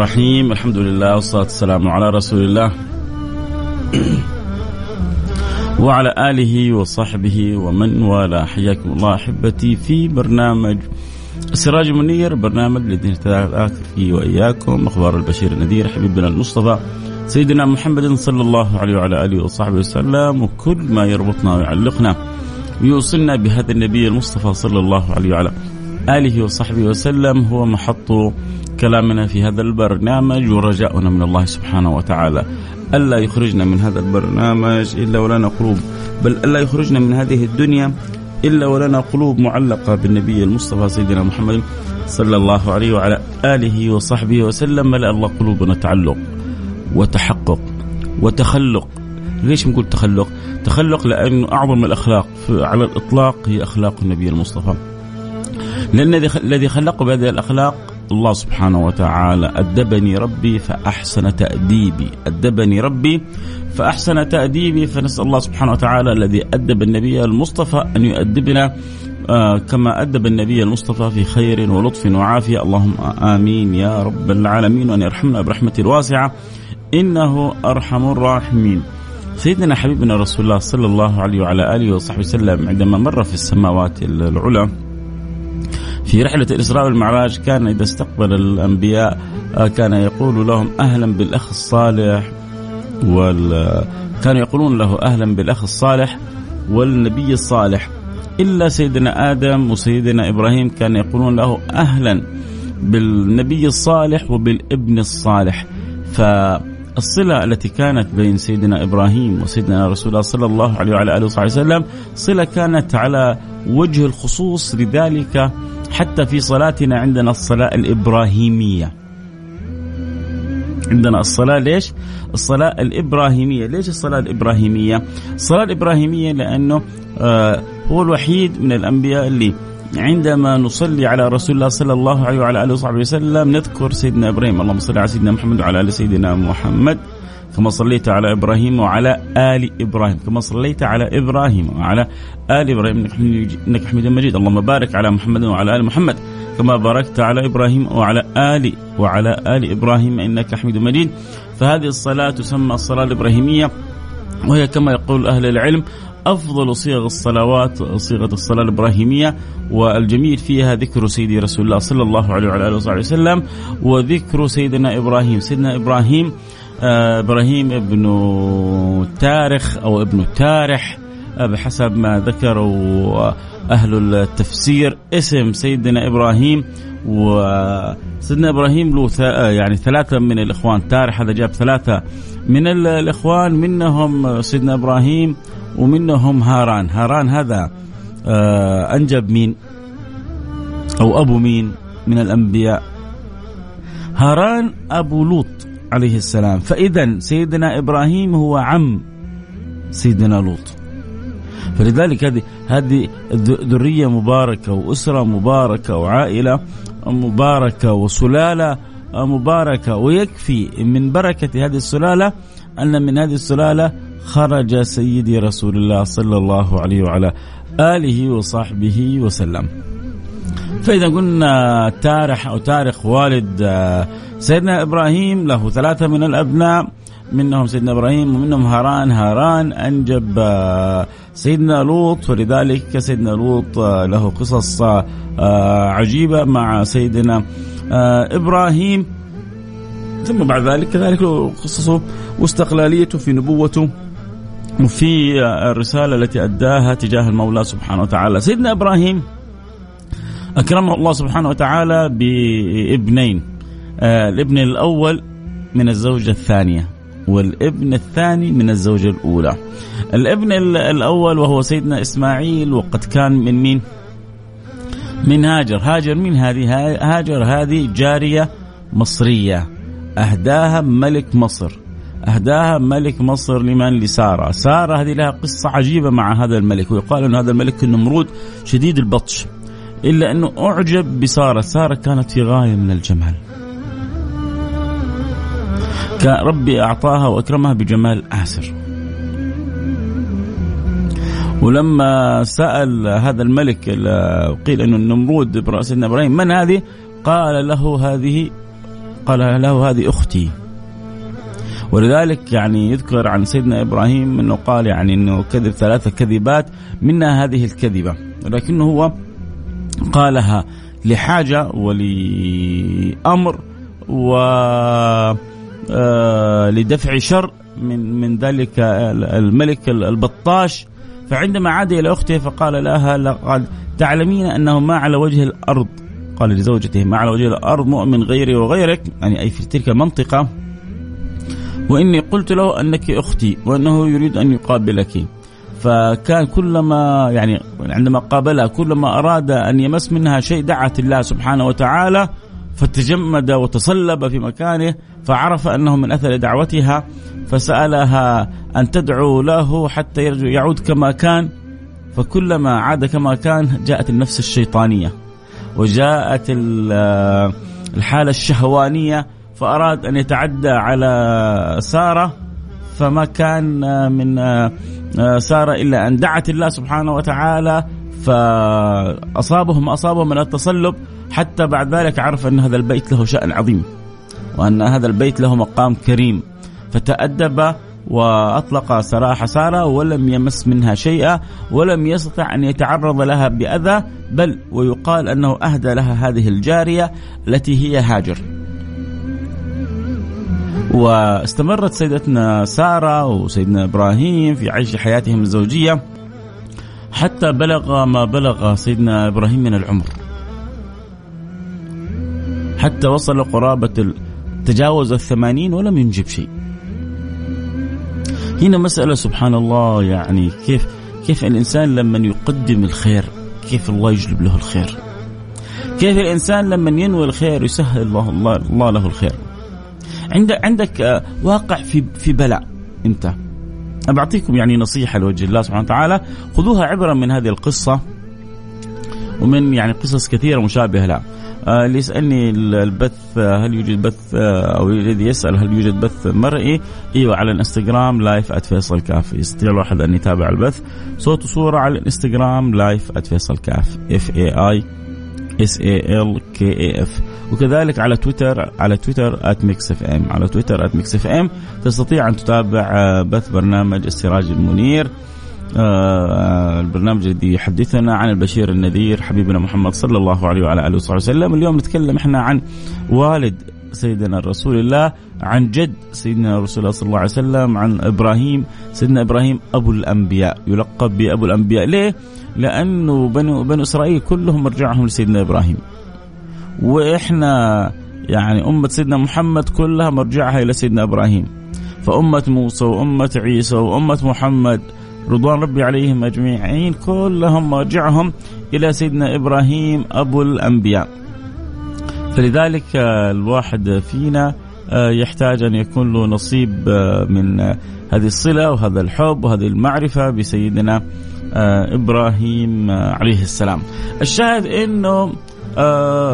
الرحيم. الحمد لله والصلاة والسلام على رسول الله. وعلى آله وصحبه ومن والاه. حياكم الله أحبتي في برنامج السراج المنير برنامج الذي نتذاكر فيه وإياكم. أخبار البشير النذير حبيبنا المصطفى سيدنا محمد صلى الله عليه وعلى آله وصحبه وسلم. وكل ما يربطنا ويعلقنا ويوصلنا بهذا النبي المصطفى صلى الله عليه وعلى آله وصحبه وسلم. هو محط كلامنا في هذا البرنامج ورجاؤنا من الله سبحانه وتعالى. ألا يخرجنا من هذا البرنامج إلا ولنا قلوب. بل ألا يخرجنا من هذه الدنيا إلا ولنا قلوب معلقة بالنبي المصطفى سيدنا محمد صلى الله عليه وعلى آله وصحبه وسلم. ملأ الله قلوبنا تعلق وتحقق وتخلق. ليش نقول تخلق؟ تخلق لأنه أعظم الأخلاق على الإطلاق هي أخلاق النبي المصطفى. لأن الذي خلقه بهذه الأخلاق الله سبحانه وتعالى. أدبني ربي فأحسن تأديبي. أدبني ربي فأحسن تأديبي. فنسأل الله سبحانه وتعالى الذي أدب النبي المصطفى أن يؤدبنا آه كما أدب النبي المصطفى في خير ولطف وعافية. اللهم آمين يا رب العالمين وأن يرحمنا برحمته الواسعة إنه أرحم الراحمين. سيدنا حبيبنا رسول الله صلى الله عليه وعلى آله وصحبه وسلم عندما مر في السماوات العلى في رحلة الإسراء والمعراج كان إذا استقبل الأنبياء آه، كان يقول لهم أهلا بالأخ الصالح وال كانوا يقولون له أهلا بالأخ الصالح والنبي الصالح. إلا سيدنا آدم وسيدنا إبراهيم كان يقولون له أهلا بالنبي الصالح وبالابن الصالح. فالصلة التي كانت بين سيدنا إبراهيم وسيدنا رسول الله صلى الله عليه وعلى آله وصحبه وسلم صلة كانت على وجه الخصوص لذلك حتى في صلاتنا عندنا الصلاة الإبراهيمية عندنا الصلاة ليش؟ الصلاة الإبراهيمية ليش الصلاة الإبراهيمية؟ الصلاة الإبراهيمية لأنه آه هو الوحيد من الأنبياء اللي عندما نصلي على رسول الله صلى الله عليه وعلى آله وصحبه وسلم نذكر سيدنا إبراهيم اللهم صل على سيدنا محمد وعلى آل سيدنا محمد كما صليت على إبراهيم وعلى آل إبراهيم كما صليت على إبراهيم وعلى آل إبراهيم إنك حميد مجيد اللهم بارك على محمد وعلى آل محمد كما باركت على إبراهيم وعلى ال وعلى آل إبراهيم إنك حميد مجيد. فهذه الصلاة تسمى الصلاة الإبراهيمية وهي كما يقول أهل العلم أفضل صيغ الصلوات صيغة الصلاة الإبراهيمية والجميل فيها ذكر سيدي رسول الله صلى الله عليه وعلى آله وصحبه وسلم وذكر سيدنا إبراهيم، سيدنا إبراهيم إبراهيم ابن تارخ أو ابن تارح آه بحسب ما ذكروا أهل التفسير. اسم سيدنا إبراهيم وسيدنا إبراهيم له يعني ثلاثة من الإخوان. تارح هذا جاب ثلاثة من الإخوان منهم سيدنا إبراهيم ومنهم هاران. هاران هذا آه أنجب مين؟ أو أبو مين من الأنبياء؟ هاران أبو لوط. عليه السلام. فإذا سيدنا إبراهيم هو عم سيدنا لوط. فلذلك هذه هذه ذرية مباركة وأسرة مباركة وعائلة مباركة وسلالة مباركة. ويكفي من بركة هذه السلالة أن من هذه السلالة خرج سيدي رسول الله صلى الله عليه وعلى آله وصحبه وسلم. فإذا قلنا تارح أو تاريخ والد آه، سيدنا إبراهيم له ثلاثة من الأبناء منهم سيدنا إبراهيم ومنهم هاران. هاران أنجب آه، سيدنا لوط ولذلك سيدنا لوط آه، له قصص عجيبة مع سيدنا إبراهيم. ثم بعد ذلك كذلك قصصه واستقلاليته في نبوته وفي الرسالة التي أداها تجاه المولى سبحانه وتعالى. سيدنا إبراهيم أكرمه الله سبحانه وتعالى بابنين. آه الابن الأول من الزوجة الثانية والابن الثاني من الزوجة الأولى. الابن الأول وهو سيدنا إسماعيل وقد كان من مين؟ من هاجر. هاجر من هذه هاجر هذه جارية مصرية. أهداها ملك مصر. أهداها ملك مصر لمن؟ لسارة. سارة هذه لها قصة عجيبة مع هذا الملك ويقال أن هذا الملك النمرود شديد البطش. إلا أنه أعجب بسارة. سارة كانت في غاية من الجمال. كان ربي أعطاها وأكرمها بجمال آسر. ولما سأل هذا الملك قيل أنه النمرود سيدنا إبراهيم من هذه؟ قال له هذه قال له هذه أختي. ولذلك يعني يذكر عن سيدنا إبراهيم أنه قال يعني أنه كذب ثلاثة كذبات منها هذه الكذبة. ولكنه هو قالها لحاجة ولأمر و آه، لدفع شر من من ذلك الملك البطاش. فعندما عاد إلى أخته فقال لها لقد تعلمين أنه ما على وجه الأرض. قال لزوجته ما على وجه الأرض مؤمن غيري وغيرك. يعني أي في تلك المنطقة وإني قلت له أنك أختي وأنه يريد أن يقابلك. فكان كلما يعني عندما قابلها كلما أراد أن يمس منها شيء دعت الله سبحانه وتعالى فتجمد وتصلب في مكانه فعرف أنه من أثر دعوتها فسألها أن تدعو له حتى يعود كما كان فكلما عاد كما كان جاءت النفس الشيطانية وجاءت الحالة الشهوانية فأراد أن يتعدى على سارة فما كان من سارة إلا أن دعت الله سبحانه وتعالى فأصابه ما أصابه من التصلب حتى بعد ذلك عرف أن هذا البيت له شأن عظيم وأن هذا البيت له مقام كريم فتأدب وأطلق سراح سارة ولم يمس منها شيئا ولم يستطع أن يتعرض لها بأذى بل ويقال أنه أهدى لها هذه الجارية التي هي هاجر. واستمرت سيدتنا سارة وسيدنا إبراهيم في عيش حياتهم الزوجية حتى بلغ ما بلغ سيدنا إبراهيم من العمر. حتى وصل قرابة تجاوز الثمانين ولم ينجب شيء. هنا مسألة سبحان الله يعني كيف كيف الإنسان لما يقدم الخير كيف الله يجلب له الخير؟ كيف الإنسان لما ينوي الخير يسهل الله, الله, الله له الخير؟ عندك عندك آه، واقع في في بلاء. انت. بعطيكم يعني نصيحة لوجه الله سبحانه وتعالى. خذوها عبرة من هذه القصة ومن يعني قصص كثيرة مشابهة لها. آه اللي يسألني البث آه، هل يوجد بث آه أو الذي يسأل هل يوجد بث مرئي؟ إيوه على الإنستغرام live @فيصل كاف يستطيع الواحد أن يتابع البث. صوت وصورة على الإنستغرام live @فيصل كاف F A I S A L K A F وكذلك على تويتر على تويتر @Mix FM على تويتر @Mix FM تستطيع أن تتابع آه، بث برنامج السراج المنير. آه، البرنامج الذي يحدثنا عن البشير النذير حبيبنا محمد صلى الله عليه وعلى آله وصحبه وسلم. اليوم نتكلم إحنا عن والد سيدنا رسول الله عن جد سيدنا رسول الله صلى الله عليه وسلم عن إبراهيم سيدنا إبراهيم أبو الأنبياء يلقب بأبو الأنبياء ليه؟ لأنه بنو بنو إسرائيل كلهم مرجعهم لسيدنا إبراهيم وإحنا يعني أمة سيدنا محمد كلها مرجعها إلى سيدنا إبراهيم فأمة موسى وأمة عيسى وأمة محمد رضوان ربي عليهم أجمعين كلهم مرجعهم إلى سيدنا إبراهيم أبو الأنبياء. فلذلك الواحد فينا آه، يحتاج أن يكون له نصيب آه، من هذه الصلة وهذا الحب وهذه المعرفة بسيدنا آه، إبراهيم عليه السلام. الشاهد إنه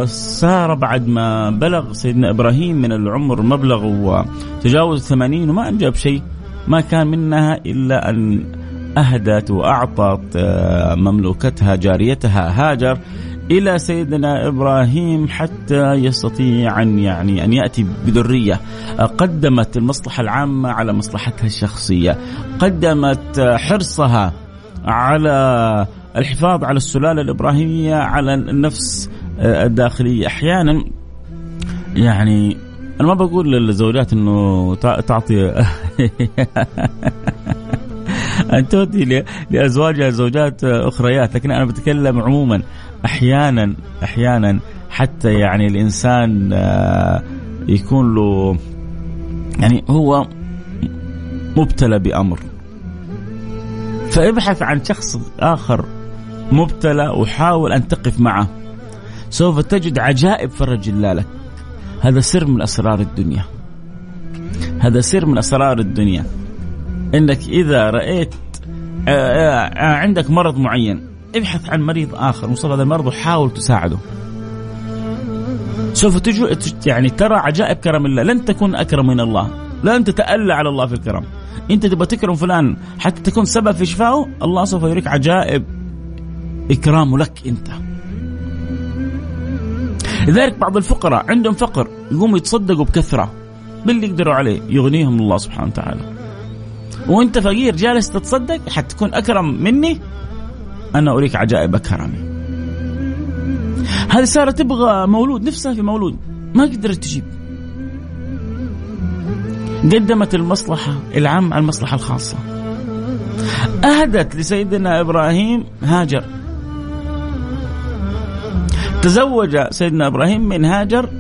سار بعد ما بلغ سيدنا إبراهيم من العمر مبلغ وتجاوز الثمانين وما أنجب شيء ما كان منها إلا أن أهدت وأعطت آه، مملوكتها جاريتها هاجر إلى سيدنا إبراهيم حتى يستطيع أن يعني أن يأتي بذرية قدمت المصلحة العامة على مصلحتها الشخصية. قدمت حرصها على الحفاظ على السلالة الإبراهيمية على النفس الداخلية. أحيانا يعني أنا ما بقول للزوجات أنه تعطي ان تؤتي لأزواجها زوجات أخريات لكن أنا بتكلم عموما. أحيانا أحيانا حتى يعني الإنسان آه، يكون له يعني هو مبتلى بأمر. فابحث عن شخص آخر مبتلى وحاول أن تقف معه. سوف تجد عجائب فرج الله لك. هذا سر من أسرار الدنيا. هذا سر من أسرار الدنيا. إنك إذا رأيت آه، آه، عندك مرض معين ابحث عن مريض آخر. مصاب هذا المرض وحاول تساعده. سوف تجو يعني ترى عجائب كرم الله. لن تكون أكرم من الله. لن تتألى على الله في الكرم. إنت تبغى تكرم فلان. حتى تكون سبب في شفائه الله سوف يريك عجائب اكرامه لك أنت. لذلك بعض الفقراء عندهم فقر يقوموا يتصدقوا بكثرة باللي يقدروا عليه يغنيهم الله سبحانه وتعالى. وإنت فقير جالس تتصدق حتكون أكرم مني أنا أريك عجائب كرمي. هذه ساره تبغى مولود نفسها في مولود. ما قدرت تجيب. قدمت المصلحة العامه على المصلحة الخاصة. أهدت لسيدنا إبراهيم هاجر. تزوج سيدنا إبراهيم من هاجر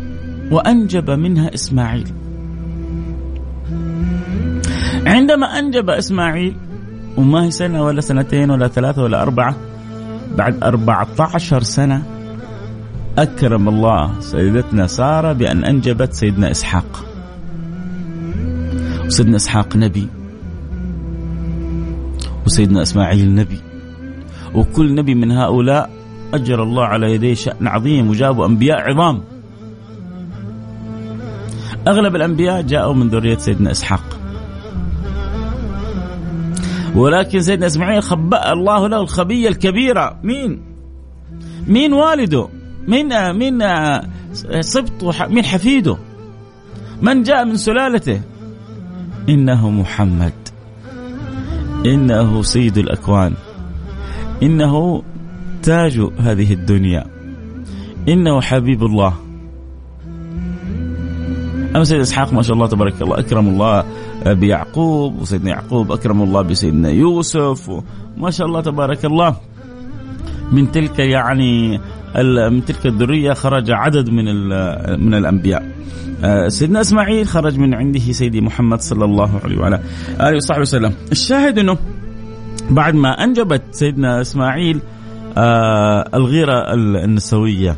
وأنجب منها إسماعيل. عندما أنجب إسماعيل وما هي سنة ولا سنتين ولا ثلاثة ولا أربعة. بعد أربعة عشر سنة أكرم الله سيدتنا سارة بأن أنجبت سيدنا إسحاق. وسيدنا إسحاق نبي. وسيدنا إسماعيل نبي. وكل نبي من هؤلاء أجر الله على يديه شأن عظيم وجابوا أنبياء عظام. أغلب الأنبياء جاءوا من ذرية سيدنا إسحاق. ولكن سيدنا إسماعيل خبأ الله له الخبية الكبيرة مين؟ مين والده؟ مين مين سبط مين حفيده؟ من جاء من سلالته؟ إنه محمد إنه سيد الأكوان إنه تاج هذه الدنيا إنه حبيب الله أما سيدنا إسحاق ما شاء الله تبارك الله أكرم الله بيعقوب وسيدنا يعقوب أكرم الله بسيدنا يوسف وما شاء الله تبارك الله. من تلك يعني من تلك الذرية خرج عدد من من الأنبياء. آه، سيدنا إسماعيل خرج من عنده سيدي محمد صلى الله عليه وعلى آله وصحبه وسلم. الشاهد إنه بعد ما أنجبت سيدنا إسماعيل آه الغيرة النسوية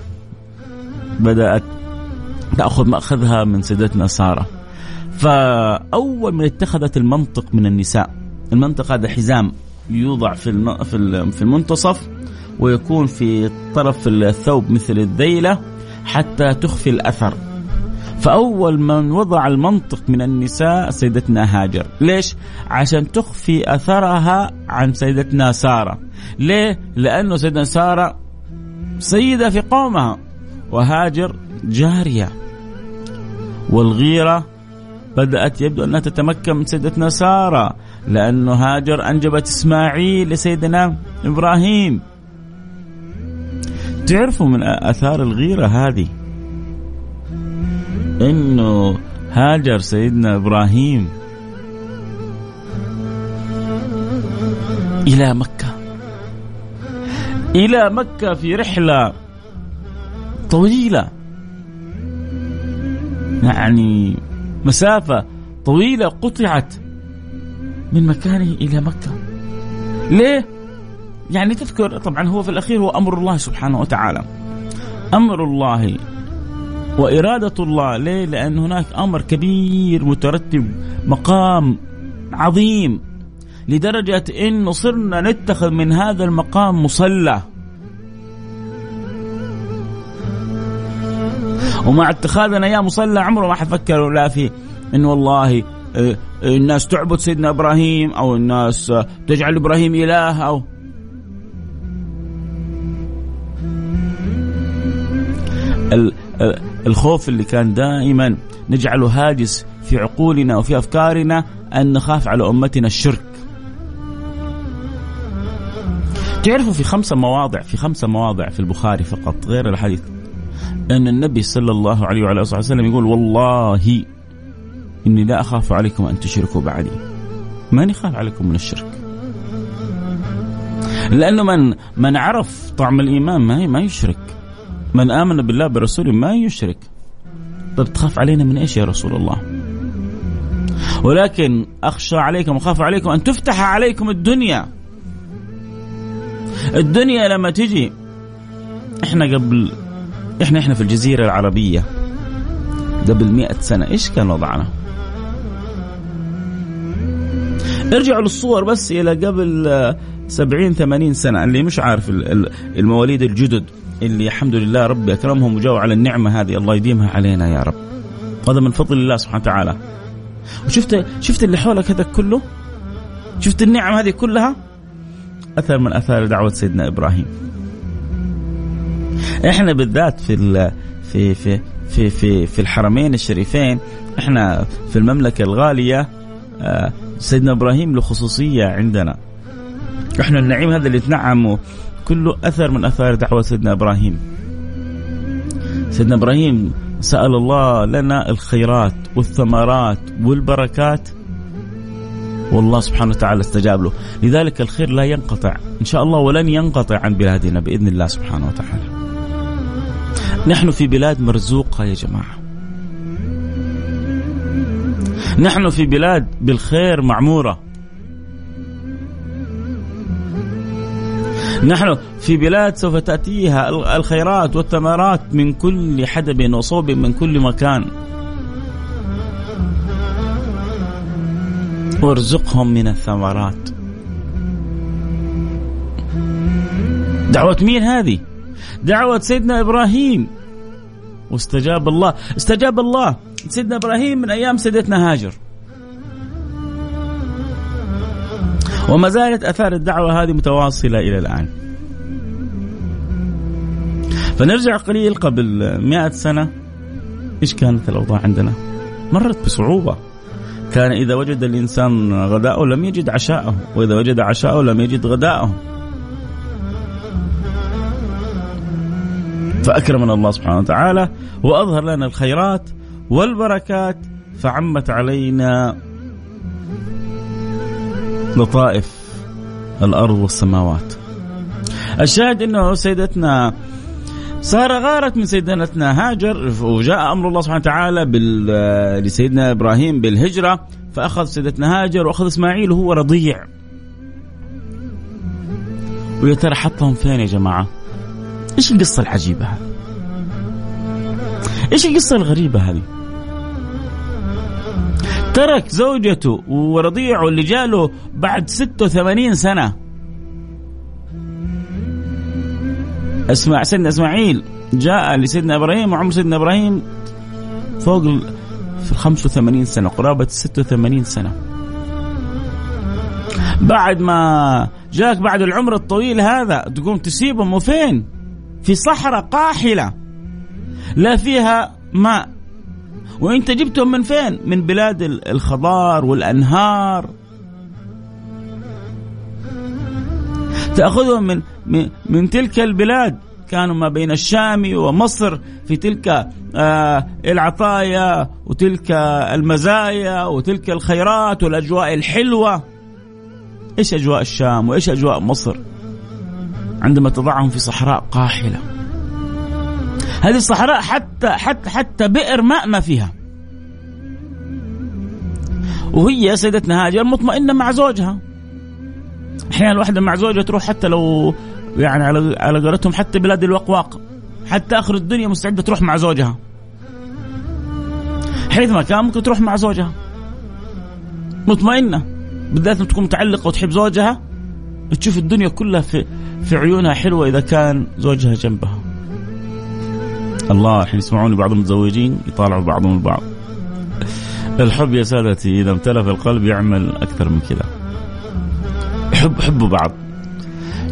بدات تاخذ مأخذها من سيدتنا سارة. فأول من اتخذت المنطق من النساء. المنطق هذا حزام يوضع في في المنتصف ويكون في طرف الثوب مثل الذيلة حتى تخفي الأثر. فأول من وضع المنطق من النساء سيدتنا هاجر. ليش؟ عشان تخفي أثرها عن سيدتنا سارة. ليه؟ لأنه سيدنا سارة سيدة في قومها وهاجر جارية. والغيرة بدأت يبدو أنها تتمكن من سيدتنا سارة لأنه هاجر أنجبت إسماعيل لسيدنا إبراهيم. تعرفوا من آثار الغيرة هذه؟ إنه هاجر سيدنا إبراهيم إلى مكة. إلى مكة في رحلة طويلة. يعني مسافة طويلة قطعت من مكانه إلى مكة. ليه؟ يعني تذكر طبعا هو في الأخير هو أمر الله سبحانه وتعالى. أمر الله وإرادة الله ليه؟ لأن هناك أمر كبير مترتب مقام عظيم لدرجة أنه صرنا نتخذ من هذا المقام مصلى ومع اتخاذنا يا مصلى عمره ما حفكر لا في انه والله آه، الناس تعبد سيدنا إبراهيم أو الناس تجعل إبراهيم اله أو الخوف اللي كان دائما نجعله هاجس في عقولنا وفي أفكارنا أن نخاف على أمتنا الشرك. تعرفوا في خمسة مواضع في خمسة مواضع في البخاري فقط غير الحديث أن النبي صلى الله عليه وعلى آله وسلم يقول والله إني لا أخاف عليكم أن تشركوا بعدي. ماني خاف عليكم من الشرك. لأنه من من عرف طعم الإيمان ما ما يشرك. من آمن بالله برسوله ما يشرك. طيب تخاف علينا من إيش يا رسول الله؟ ولكن أخشى عليكم وخاف عليكم أن تفتح عليكم الدنيا. الدنيا لما تجي إحنا قبل إحنا إحنا في الجزيرة العربية قبل مئة سنة إيش كان وضعنا؟ ارجعوا للصور بس إلى قبل سبعين ثمانين سنة اللي مش عارف المواليد الجدد اللي الحمد لله ربي أكرمهم وجاوا على النعمة هذه الله يديمها علينا يا رب. هذا من فضل الله سبحانه وتعالى. وشفت شفت اللي حولك هذا كله؟ شفت النعم هذه كلها؟ أثر من أثار دعوة سيدنا إبراهيم. إحنا بالذات في في في في في في الحرمين الشريفين إحنا في المملكة الغالية آه، سيدنا إبراهيم له خصوصيه عندنا. إحنا النعيم هذا اللي تنعمه كله أثر من أثار دعوة سيدنا إبراهيم. سيدنا إبراهيم سأل الله لنا الخيرات والثمرات والبركات. والله سبحانه وتعالى استجاب له. لذلك الخير لا ينقطع. إن شاء الله ولن ينقطع عن بلادنا بإذن الله سبحانه وتعالى. نحن في بلاد مرزوقة يا جماعة. نحن في بلاد بالخير معمورة. نحن في بلاد سوف تأتيها الخيرات والثمرات من كل حدب وصوب من كل مكان. وارزقهم من الثمرات. دعوة مين هذه؟ دعوة سيدنا إبراهيم. واستجاب الله استجاب الله سيدنا إبراهيم من أيام سيدتنا هاجر وما زالت آثار الدعوة هذه متواصلة إلى الآن. فنرجع قليل قبل مئة سنة إيش كانت الأوضاع عندنا؟ مرت بصعوبة. كان إذا وجد الإنسان غداءه لم يجد عشاءه، وإذا وجد عشاءه لم يجد غداءه. فأكرمنا الله سبحانه وتعالى وأظهر لنا الخيرات والبركات فعمت علينا لطائف الأرض والسماوات الشاهد إنه سيدتنا سارة غارت من سيدتنا هاجر وجاء أمر الله سبحانه وتعالى لسيدنا إبراهيم بالهجرة فأخذ سيدتنا هاجر وأخذ إسماعيل وهو رضيع ويا ترى حطهم فين يا جماعة؟ إيش القصة العجيبة هذه؟ إيش القصة الغريبة هذه؟ ترك زوجته ورضيعه اللي جاله بعد 86 سنة اسمع سيدنا إسماعيل جاء لسيدنا إبراهيم وعمر سيدنا إبراهيم فوق في 85 سنة قرابة 86 سنة بعد ما جاك بعد العمر الطويل هذا تقوم تسيبهم وفين؟ في صحراء قاحلة لا فيها ماء. وانت جبتهم من فين؟ من بلاد الخضار والأنهار. تأخذهم من من, من تلك البلاد. كانوا ما بين الشام ومصر في تلك آه العطايا وتلك المزايا وتلك الخيرات والأجواء الحلوة. إيش أجواء الشام وإيش أجواء مصر؟ عندما تضعهم في صحراء قاحلة. هذه الصحراء حتى حتى حتى بئر ماء ما فيها. وهي سيدتنا هاجر مطمئنه مع زوجها. أحيانا الواحدة مع زوجها تروح حتى لو يعني على على قولتهم حتى بلاد الوقواق. حتى آخر الدنيا مستعدة تروح مع زوجها. حيثما كان ممكن تروح مع زوجها. مطمئنة. بالذات تكون متعلقة وتحب زوجها. تشوف الدنيا كلها في في عيونها حلوة إذا كان زوجها جنبها. الله الحين يسمعوني بعض المتزوجين يطالعوا بعضهم البعض. الحب يا سادتي إذا امتلأ القلب يعمل أكثر من كذا. حب حبوا بعض.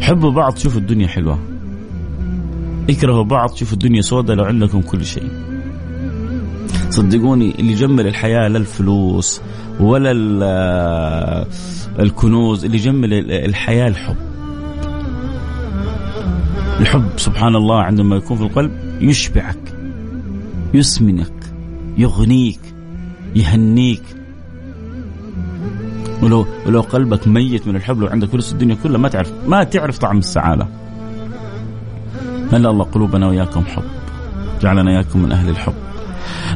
حبوا بعض تشوفوا الدنيا حلوة. اكرهوا بعض تشوفوا الدنيا سوداء لو عندكم كل شيء. صدقوني اللي يجمل الحياة لا الفلوس ولا الكنوز اللي يجمل الحياة الحب الحب سبحان الله عندما يكون في القلب يشبعك يسمنك يغنيك يهنيك ولو ولو قلبك ميت من الحب لو عندك فلوس الدنيا كلها ما تعرف ما تعرف طعم السعادة. ملا الله قلوبنا وياكم حب. جعلنا إياكم من أهل الحب.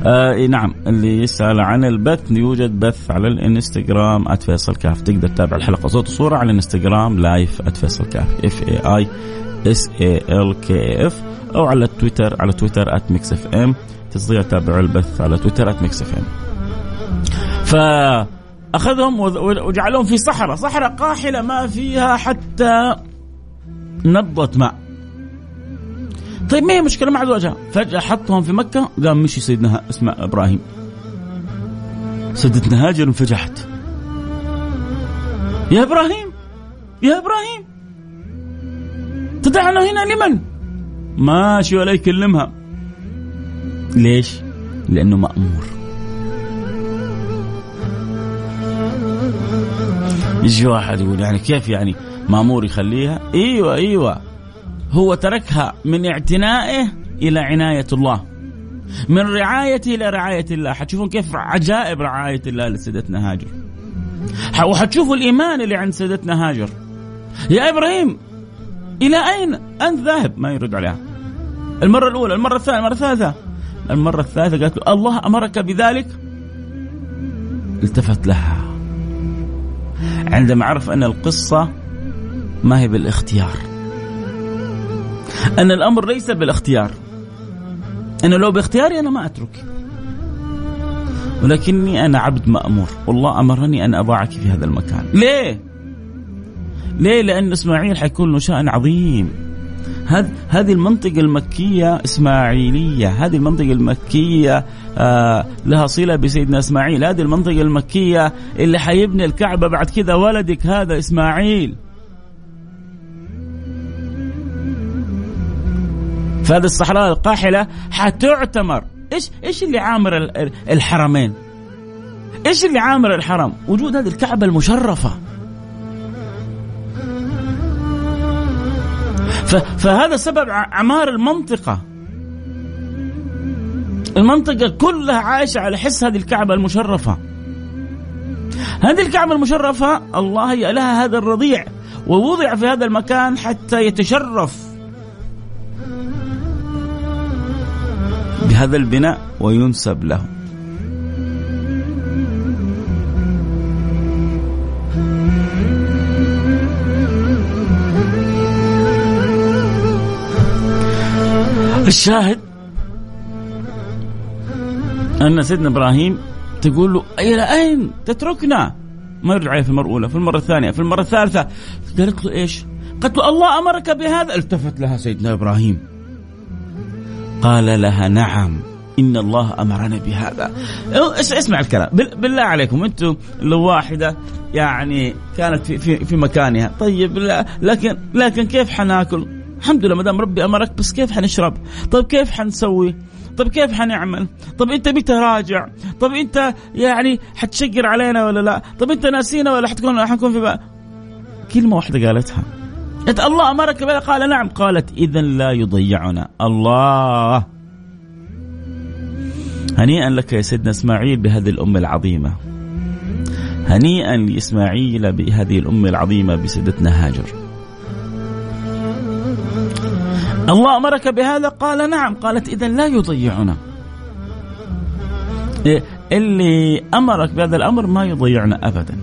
آه نعم اللي يسأل عن البث يوجد بث على الإنستغرام @فيصل كاف تقدر تتابع الحلقة صوت وصورة على الإنستغرام live @فيصل كاف F A I S A L K F أو على تويتر على تويتر @Mix FM تستطيع تتابع البث على تويتر @Mix FM. ف أخذهم وجعلهم في صحراء. صحراء قاحلة ما فيها حتى نقطة ماء. طيب ما هي مشكلة مع زوجها؟ فجأة حطهم في مكة قام مشي سيدنا اسمه إبراهيم. سيدتنا هاجر انفجعت يا إبراهيم! يا إبراهيم! تدعنا هنا لمن؟ ماشي ولا يكلمها. ليش؟ لأنه مأمور. يجي واحد يقول؟ يعني كيف يعني مأمور يخليها؟ إيوه إيوه. هو تركها من اعتنائه إلى عناية الله. من رعايته إلى رعاية الله. حتشوفون كيف عجائب رعاية الله لسيدتنا هاجر. وحتشوفوا الإيمان اللي عند سيدتنا هاجر. يا إبراهيم إلى أين أنت ذاهب؟ ما يرد عليها. المرة الأولى المرة الثانية المرة الثالثة. المرة الثالثة قالت له الله أمرك بذلك؟ التفت لها. عندما عرف أن القصة ما هي بالاختيار. أن الأمر ليس بالاختيار. أنا لو باختياري أنا ما أترك. ولكني أنا عبد مأمور. والله أمرني أن أضعك في هذا المكان. ليه؟ ليه؟ لأن إسماعيل حيكون له شأن عظيم. هذه المنطقة المكية إسماعيلية. هذه المنطقة المكية آه لها صلة بسيدنا إسماعيل. هذه المنطقة المكية اللي حيبني الكعبة بعد كذا ولدك هذا إسماعيل. فهذه الصحراء القاحلة حتعتمر. إيش إيش اللي عامر الحرمين؟ إيش اللي عامر الحرم؟ وجود هذه الكعبة المشرفة. فهذا سبب اعمار المنطقة. المنطقة كلها عايشة على حس هذه الكعبة المشرفة. هذه الكعبة المشرفة الله هي لها هذا الرضيع ووضع في هذا المكان حتى يتشرف. بهذا البناء وينسب له. الشاهد أن سيدنا إبراهيم تقول له إلى أين؟ تتركنا. ما يرجع عليه في المرة الأولى في المرة الثانية في المرة الثالثة. قالت له إيش؟ قالت له الله أمرك بهذا. التفت لها سيدنا إبراهيم. قال لها نعم إن الله أمرنا بهذا اسمع الكلام بالله عليكم أنتم لو واحدة يعني كانت في, في, في مكانها طيب لا لكن لكن كيف حناكل الحمد لله ما دام ربي أمرك بس كيف حنشرب؟ طيب كيف حنسوي؟ طيب كيف حنعمل؟ طيب أنت متى راجع؟ طيب أنت يعني حتشقر علينا ولا لا؟ طيب أنت ناسينا ولا حتكون حنكون في بقى. كلمة واحدة قالتها قالت الله أمرك بها قال نعم. قالت اذا لا يضيعنا. الله. هنيئا لك يا سيدنا إسماعيل بهذه الأمة العظيمة. هنيئا لإسماعيل بهذه الأمة العظيمة بسيدتنا هاجر. الله أمرك بهذا؟ قال نعم. قالت اذا لا يضيعنا. إيه، اللي أمرك بهذا الأمر ما يضيعنا ابدا.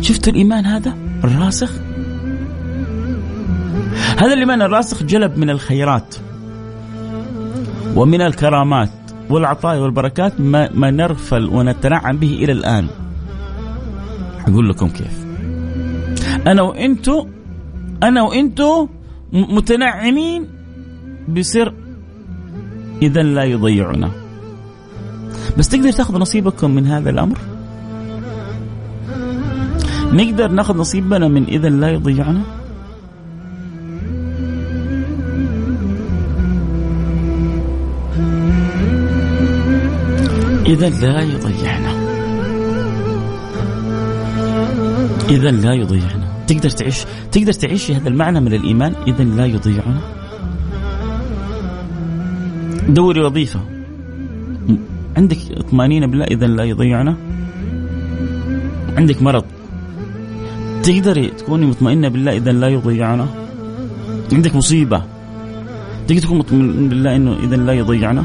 شفت الإيمان هذا؟ الراسخ؟ هذا الايمان الراسخ جلب من الخيرات ومن الكرامات والعطايا والبركات ما, ما نرفل ونتنعم به إلى الآن. أقول لكم كيف. أنا وانتو أنا وإنتو متنعمين بسر اذا لا يضيعنا. بس تقدر تاخذ نصيبكم من هذا الأمر؟ نقدر ناخذ نصيبنا من اذا لا يضيعنا؟ إذا لا يضيعنا. إذا لا يضيعنا. تقدر تعيش تقدر تعيش هذا المعنى من الإيمان؟ إذا لا يضيعنا. دوري وظيفة. عندك طمانينه بالله إذا لا يضيعنا؟ عندك مرض. تقدري تكوني مطمئنة بالله إذا لا يضيعنا؟ عندك مصيبة. تقدر تكون مطمئن بالله إنه إذا لا يضيعنا؟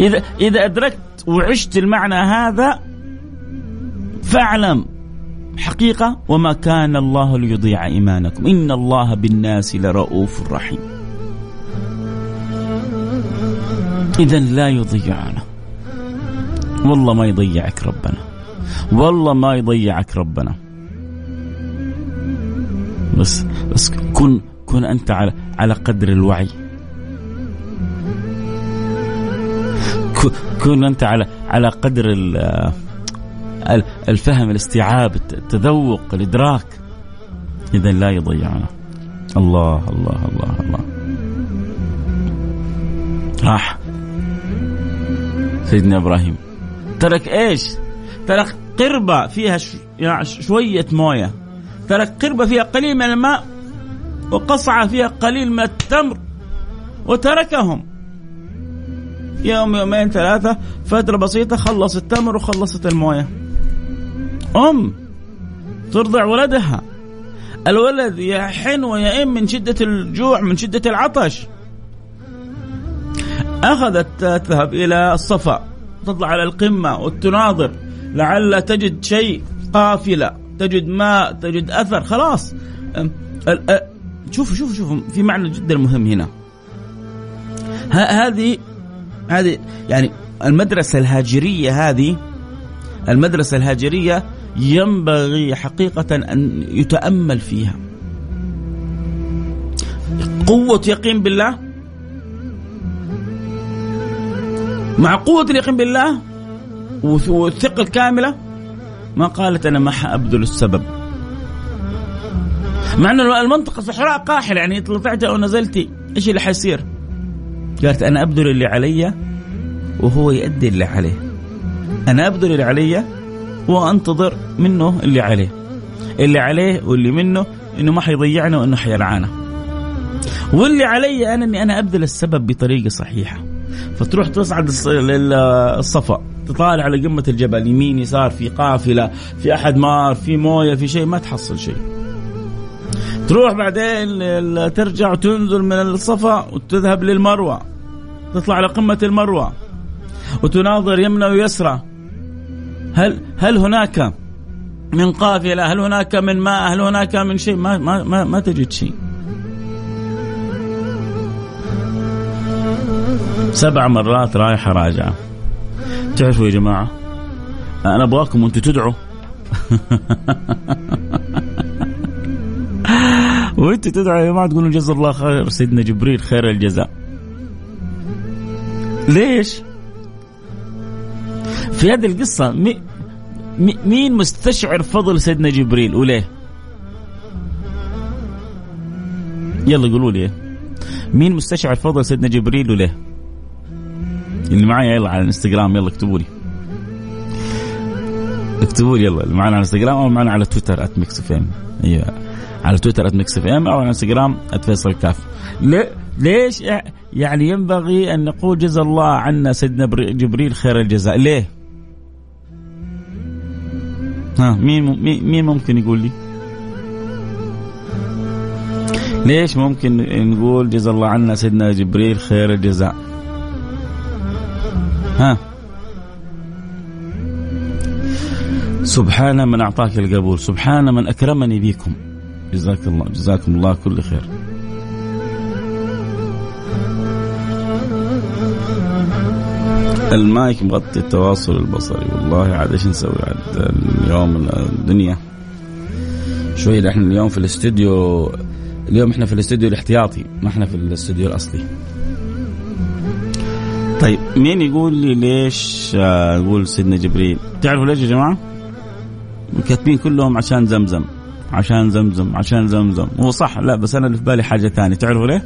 إذا إذا أدركت وعشت المعنى هذا فاعلم حقيقة وما كان الله ليضيع إيمانكم. إن الله بالناس لرؤوف رحيم. إذا لا يضيعنا. والله ما يضيعك ربنا. والله ما يضيعك ربنا. بس بس كن كن أنت على على قدر الوعي. كن أنت على على قدر الفهم الاستيعاب التذوق الإدراك. إذا لا يضيعنا. الله الله الله الله. راح. سيدنا إبراهيم. ترك إيش؟ ترك قربة فيها يعني شوية موية. ترك قربة فيها قليل من الماء وقصعة فيها قليل من التمر وتركهم. يوم يومين ثلاثة فترة بسيطة خلص التمر وخلصت الموية. أم ترضع ولدها. الولد يحن ويئن من شدة الجوع من شدة العطش. أخذت تذهب إلى الصفا تطلع على القمة وتناظر لعل تجد شيء قافلة تجد ماء تجد أثر خلاص. شوفوا شوفوا شوفوا في معنى جدا مهم هنا. هذه هذه يعني المدرسة الهاجرية هذه المدرسة الهاجرية ينبغي حقيقة أن يتأمل فيها. قوة يقين بالله؟ مع قوة اليقين بالله والثقة الكاملة؟ ما قالت أنا ما حأبذل السبب. مع أن المنطقة صحراء قاحلة يعني طلعت أو نزلتي إيش اللي حيصير؟ قالت أنا أبذل اللي علي وهو يؤدي اللي عليه. أنا أبذل اللي علي وأنتظر منه اللي عليه. اللي عليه واللي منه إنه ما حيضيعنا وإنه حيرعانا واللي علي أنا إني أنا أبذل السبب بطريقة صحيحة. فتروح تصعد الصفا. تطالع على قمة الجبل يمين يسار في قافلة في أحد مار في موية في شيء ما تحصل شيء. تروح بعدين ترجع وتنزل من الصفا وتذهب للمروة. تطلع على قمة المروة وتناظر يمنى ويسرى. هل هل هناك من قافلة؟ هل هناك من ماء؟ هل هناك من شيء؟ ما ما ما, ما تجد شيء. سبع مرات رايحة راجعة. تعرفوا يا جماعة أنا أبغاكم وأنتم تدعوا. وأنتم تدعوا يا جماعة تقولوا جزا الله خير سيدنا جبريل خير الجزاء. ليش؟ في هذه القصة مي مين مستشعر فضل سيدنا جبريل وليه؟ يلا قولوا لي مين مستشعر فضل سيدنا جبريل وليه؟ اللي معايا يلا على الانستغرام يلا اكتبوا لي اكتبوا لي يلا اللي على الانستغرام أو معنا على تويتر @Mix FM أيوه على تويتر @Mix FM أو على الانستغرام @فيصل كاف ليش يعني ينبغي أن نقول جزا الله عنا سيدنا جبريل خير الجزاء ليه؟ ها مين مين ممكن يقول لي؟ ليش ممكن نقول جزا الله عنا سيدنا جبريل خير الجزاء؟ ها سبحان من أعطاك القبول سبحان من أكرمني بكم جزاك الله جزاكم الله كل خير المايك مغطي التواصل البصري. والله عاد إيش نسوي؟ عاد اليوم الدنيا شوي. إحنا اليوم في الاستوديو اليوم إحنا في الاستوديو الاحتياطي ما إحنا في الاستوديو الأصلي. طيب مين يقول لي ليش أقول آه، سيدنا جبريل؟ تعرفوا ليش يا جماعة؟ كاتبين كلهم عشان زمزم عشان زمزم عشان زمزم. هو صح لا بس أنا اللي في بالي حاجة ثانية. تعرفوا ليه؟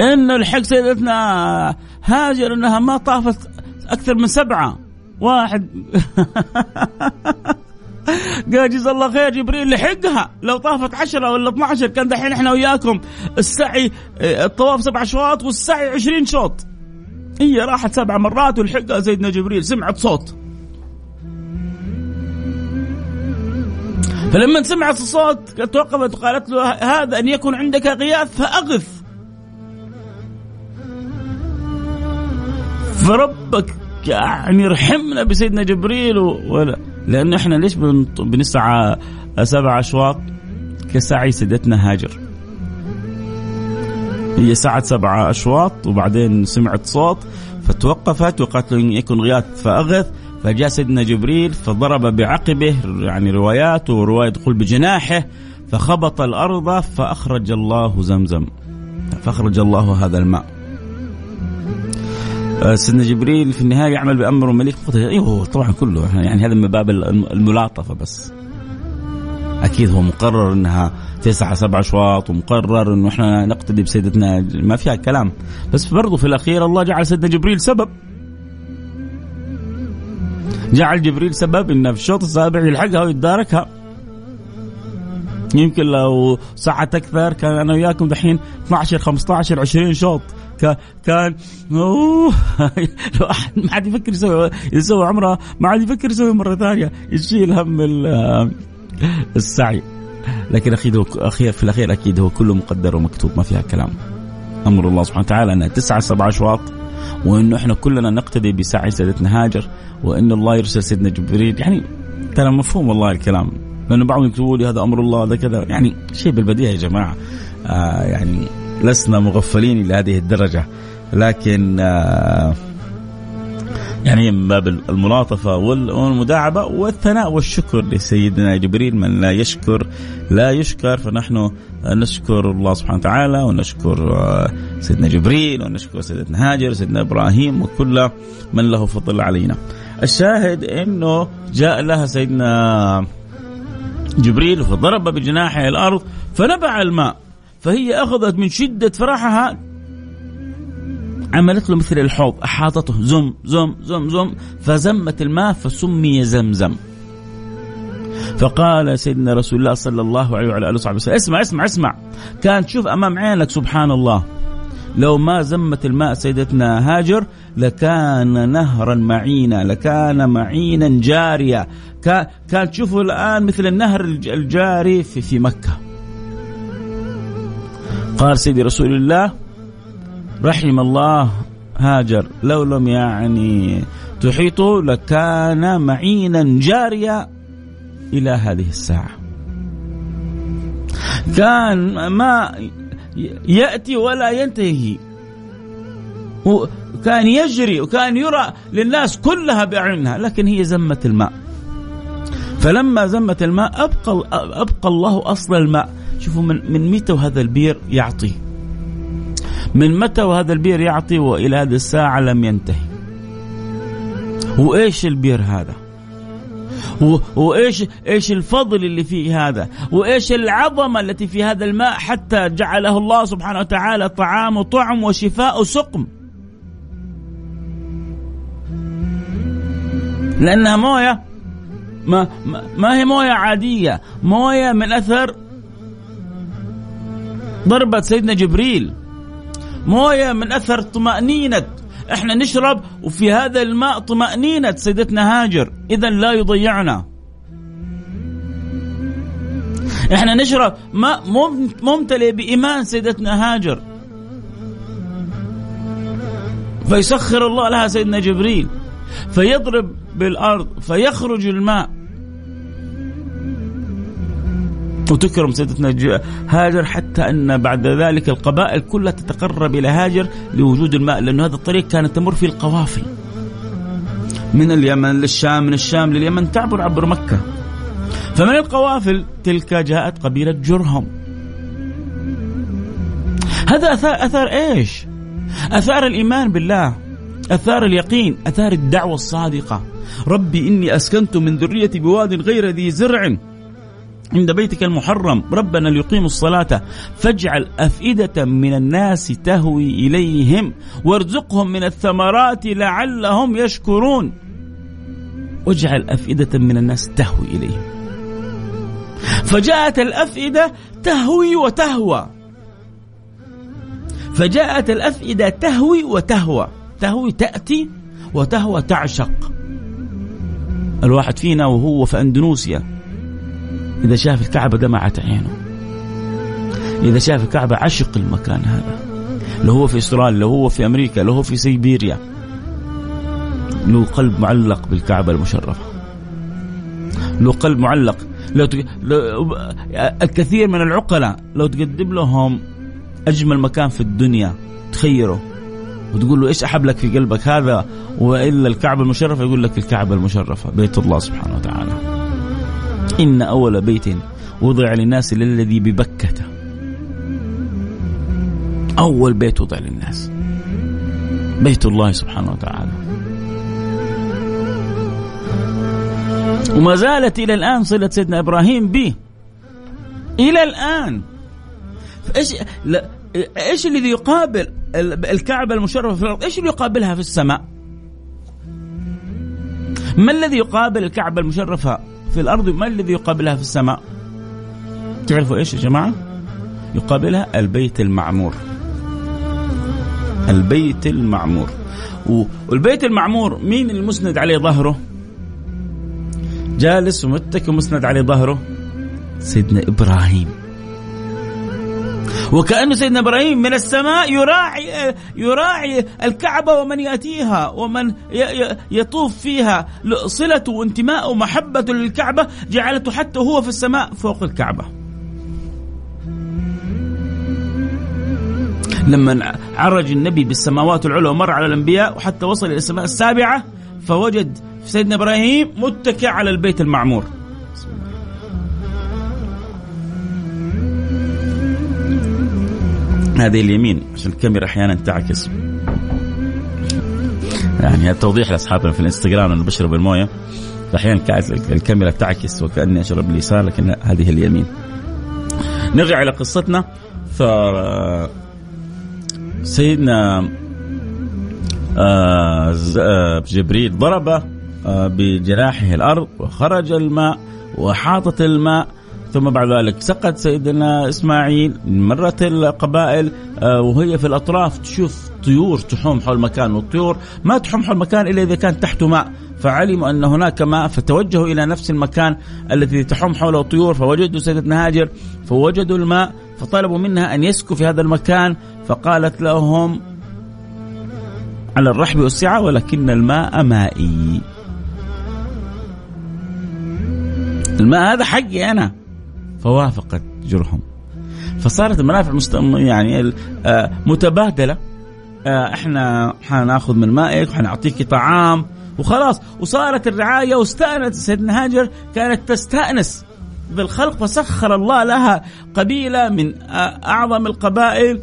إنه الحق سيدتنا هاجر إنها ما طافت أكثر من سبعة. واحد. قال جزا الله خير جبريل لحقها. لو طافت عشرة ولا 12 كان دحين إحنا وياكم. السعي آه، الطواف سبع شواط والسعي 20 شوط. هي راحت سبع مرات ولحقها سيدنا جبريل. سمعت صوت. فلما سمعت الصوت توقفت وقالت له هذا أن يكون عندك غياث فأغث. فربك يعني رحمنا بسيدنا جبريل ولا لأن إحنا ليش بنسعى سبع أشواط؟ كسعي سيدتنا هاجر. هي سعت سبع أشواط وبعدين سمعت صوت فتوقفت وقالت له إن يكن غياث فأغث فجاء سيدنا جبريل فضرب بعقبه يعني روايات ورواية تقول بجناحه فخبط الأرض فأخرج الله زمزم فأخرج الله هذا الماء. سيدنا جبريل في النهاية يعمل بأمر مليك أيوه طبعا كله. يعني هذا من باب الملاطفة بس. أكيد هو مقرر إنها تسعة سبع أشواط ومقرر إنه إحنا نقتدي بسيدتنا. ما فيها كلام. بس برضو في الأخير الله جعل سيدنا جبريل سبب. جعل جبريل سبب إنه في الشوط السابع يلحقها ويتداركها. يمكن لو سعت أكثر كان أنا وياكم دحين 12 15 20 شوط. كان أوه لو أحد ما عاد يفكر يسوي يسوي عمرة ما عاد يفكر يسوي مرة ثانية يشيل هم السعي. لكن أكيد اخير في الأخير أكيد هو كله مقدر ومكتوب ما فيها كلام. أمر الله سبحانه وتعالى انها تسعة سبع أشواط وانه إحنا كلنا نقتدي بسعي سيدتنا هاجر وأن الله يرسل سيدنا جبريل. يعني ترى مفهوم والله الكلام. لأنه بعضهم يكتبوا لي هذا أمر الله هذا كذا. يعني شيء بالبديهة يا جماعة. آه يعني لسنا مغفلين لهذه الدرجة. لكن آه يعني من باب الملاطفة والمداعبة والثناء والشكر لسيدنا جبريل من لا يشكر لا يشكر. فنحن نشكر الله سبحانه وتعالى ونشكر آه، سيدنا جبريل ونشكر سيدنا هاجر سيدنا إبراهيم وكل من له فضل علينا. الشاهد أنه جاء لها سيدنا جبريل فضرب بجناحه الأرض فنبع الماء. فهي أخذت من شدة فرحها. عملت له مثل الحوض أحاطته زم زم زم زم فزمت الماء فسمي زمزم. فقال سيدنا رسول الله صلى الله عليه وعلى آله وصحبه وسلم اسمع اسمع اسمع. كان تشوف أمام عينك سبحان الله. لو ما زمت الماء سيدتنا هاجر لكان نهرا معينا لكان معينا جاريا. كان تشوفوا الآن مثل النهر الجاري في, في مكة. قال سيدي رسول الله رحم الله هاجر. لو لم يعني تحيطه لكان معينا جاريا إلى هذه الساعة. كان ما يأتي ولا ينتهي. كان يجري وكان يرى للناس كلها بأعينها لكن هي زمت الماء. فلما زمت الماء أبقى, أبقى الله أصل الماء. شوفوا من, من متى وهذا البير يعطي؟ من متى وهذا البير يعطي وإلى هذه الساعة لم ينتهي؟ وإيش البير هذا؟ وايش إيش الفضل اللي فيه هذا؟ وإيش العظمة التي في هذا الماء حتى جعله الله سبحانه وتعالى طعام وطعم وشفاء سقم لأنها موية ما, ما هي موية عادية موية من أثر ضربة سيدنا جبريل. مويه من أثر طمأنينة. إحنا نشرب وفي هذا الماء طمأنينة سيدتنا هاجر. اذا لا يضيعنا. إحنا نشرب ماء ممتلئ بإيمان سيدتنا هاجر. فيسخر الله لها سيدنا جبريل. فيضرب بالأرض فيخرج الماء. وتكرم سيدتنا هاجر حتى أن بعد ذلك القبائل كلها تتقرب إلى هاجر لوجود الماء لأنه هذا الطريق كانت تمر فيه القوافل. من اليمن للشام من الشام لليمن تعبر عبر مكة. فمن القوافل تلك جاءت قبيلة جرهم. هذا أثار أثار إيش؟ أثار الإيمان بالله أثار اليقين أثار الدعوة الصادقة. ربي إني أسكنت من ذريتي بواد غير ذي زرع. عند بيتك المحرم ربنا ليقيموا الصلاة. فاجعل أفئدة من الناس تهوي إليهم وارزقهم من الثمرات لعلهم يشكرون. واجعل أفئدة من الناس تهوي إليهم. فجاءت الأفئدة تهوي وتهوى. فجاءت الأفئدة تهوي وتهوى. تهوي تأتي وتهوى تعشق. الواحد فينا وهو في أندونيسيا إذا شاف الكعبة دمعت عينه. إذا شاف الكعبة عشق المكان هذا. لو هو في استراليا لو هو في أمريكا لو هو في سيبيريا. له قلب معلق بالكعبة المشرفة. له قلب معلق. لو, تق... لو الكثير من العقلاء لو تقدم لهم أجمل مكان في الدنيا تخيره. وتقول له إيش أحب لك في قلبك هذا؟ وإلا الكعبة المشرفة يقول لك الكعبة المشرفة بيت الله سبحانه وتعالى. إن أول بيت وضع للناس للذي ببكة. أول بيت وضع للناس. بيت الله سبحانه وتعالى. وما زالت إلى الآن صلة سيدنا إبراهيم به إلى الآن. إيش لا إيش الذي يقابل الكعبة المشرفة في الأرض؟ إيش اللي يقابلها في السماء؟ ما الذي يقابل الكعبة المشرفة؟ في الأرض ما الذي يقابلها في السماء؟ تعرفوا إيش يا جماعة؟ يقابلها البيت المعمور. البيت المعمور. والبيت المعمور مين المسند عليه ظهره؟ جالس ومتكي ومسند عليه ظهره؟ سيدنا إبراهيم. وكأن سيدنا إبراهيم من السماء يراعي يراعي الكعبة ومن يأتيها ومن يطوف فيها. صلته وانتماءه ومحبته للكعبة جعلته حتى هو في السماء فوق الكعبة. لما عرج النبي بالسماوات العلى ومر على الأنبياء وحتى وصل إلى السماء السابعة فوجد سيدنا إبراهيم متكئ على البيت المعمور. هذه اليمين عشان الكاميرا أحيانا تعكس. يعني التوضيح لأصحابنا في الإنستغرام إنه بشرب الموية. أحيانا الكاميرا تعكس وكأني أشرب اليسار لكن هذه اليمين. نرجع إلى قصتنا. ف سيدنا آه، آه، جبريل ضرب آه، بجناحه الأرض وخرج الماء وحاطت الماء ثم بعد ذلك سقط سيدنا إسماعيل مرت القبائل آه، وهي في الأطراف تشوف طيور تحوم حول المكان والطيور ما تحوم حول المكان إلا إذا كان تحته ماء. فعلموا أن هناك ماء فتوجهوا إلى نفس المكان الذي تحوم حوله الطيور فوجدوا سيدتنا هاجر فوجدوا الماء فطلبوا منها أن يسكوا في هذا المكان فقالت لهم على الرحب والسعة ولكن الماء مائي. الماء هذا حقي أنا. فوافقت جرهم فصارت المنافع يعني آه، متبادلة. آه، إحنا حناخذ من مائك وحنعطيك طعام وخلاص. وصارت الرعاية واستأنت سيدنا هاجر كانت تستأنس بالخلق فسخر الله لها قبيلة من آه، أعظم القبائل.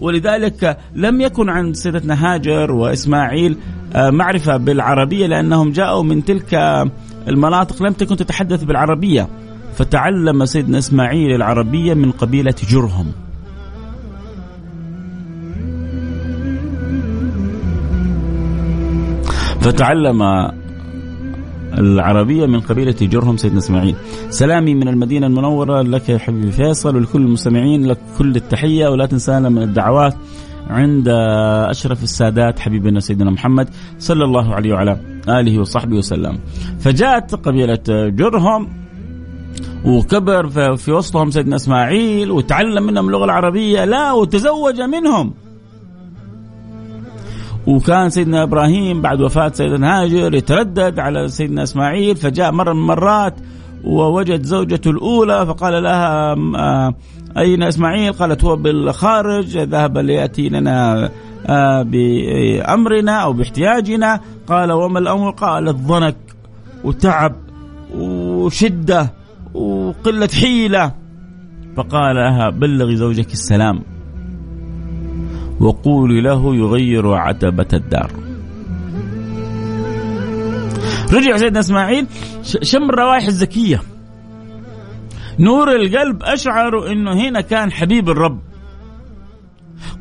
ولذلك لم يكن عند سيدتنا هاجر وإسماعيل معرفة بالعربية لأنهم جاءوا من تلك المناطق. لم تكن تتحدث بالعربية. فتعلم سيدنا إسماعيل العربية من قبيلة جرهم. فتعلم العربية من قبيلة جرهم سيدنا إسماعيل. سلامي من المدينة المنورة لك يا حبيبي فيصل ولكل المستمعين لك كل التحية ولا تنسانا من الدعوات عند أشرف السادات حبيبنا سيدنا محمد صلى الله عليه وعلى آله وصحبه وسلم. فجاءت قبيلة جرهم وكبر في وسطهم سيدنا إسماعيل وتعلم منهم اللغة العربية لا وتزوج منهم وكان سيدنا إبراهيم بعد وفاة سيدنا هاجر يتردد على سيدنا إسماعيل فجاء مرة من المرات ووجد زوجته الأولى فقال لها آه، أين إسماعيل؟ قالت هو بالخارج ذهب ليأتي لنا آه، بأمرنا أو باحتياجنا قال وما الأمر؟ قالت ضنك وتعب وشدة وقلة حيلة. فقال لها بلغي زوجك السلام. وقولي له يغير عتبة الدار. رجع سيدنا إسماعيل. شم الروائح الزكية. نور القلب أشعر أنه هنا كان حبيب الرب.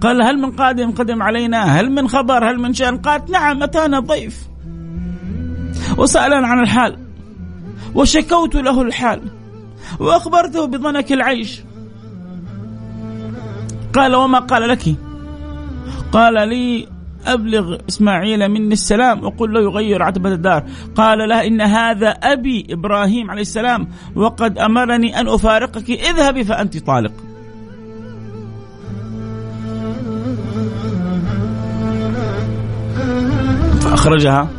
قال هل من قادم قدم علينا؟ هل من خبر؟ هل من شأن؟ قالت نعم أتانا ضيف. وسألنا عن الحال. وشكوت له الحال. وأخبرته بضنك العيش. قال وما قال لك؟ قال لي أبلغ إسماعيل مني السلام وقل له يغير عتبة الدار. قال لها إن هذا أبي إبراهيم عليه السلام وقد أمرني أن أفارقك اذهبي فأنت طالق. فأخرجها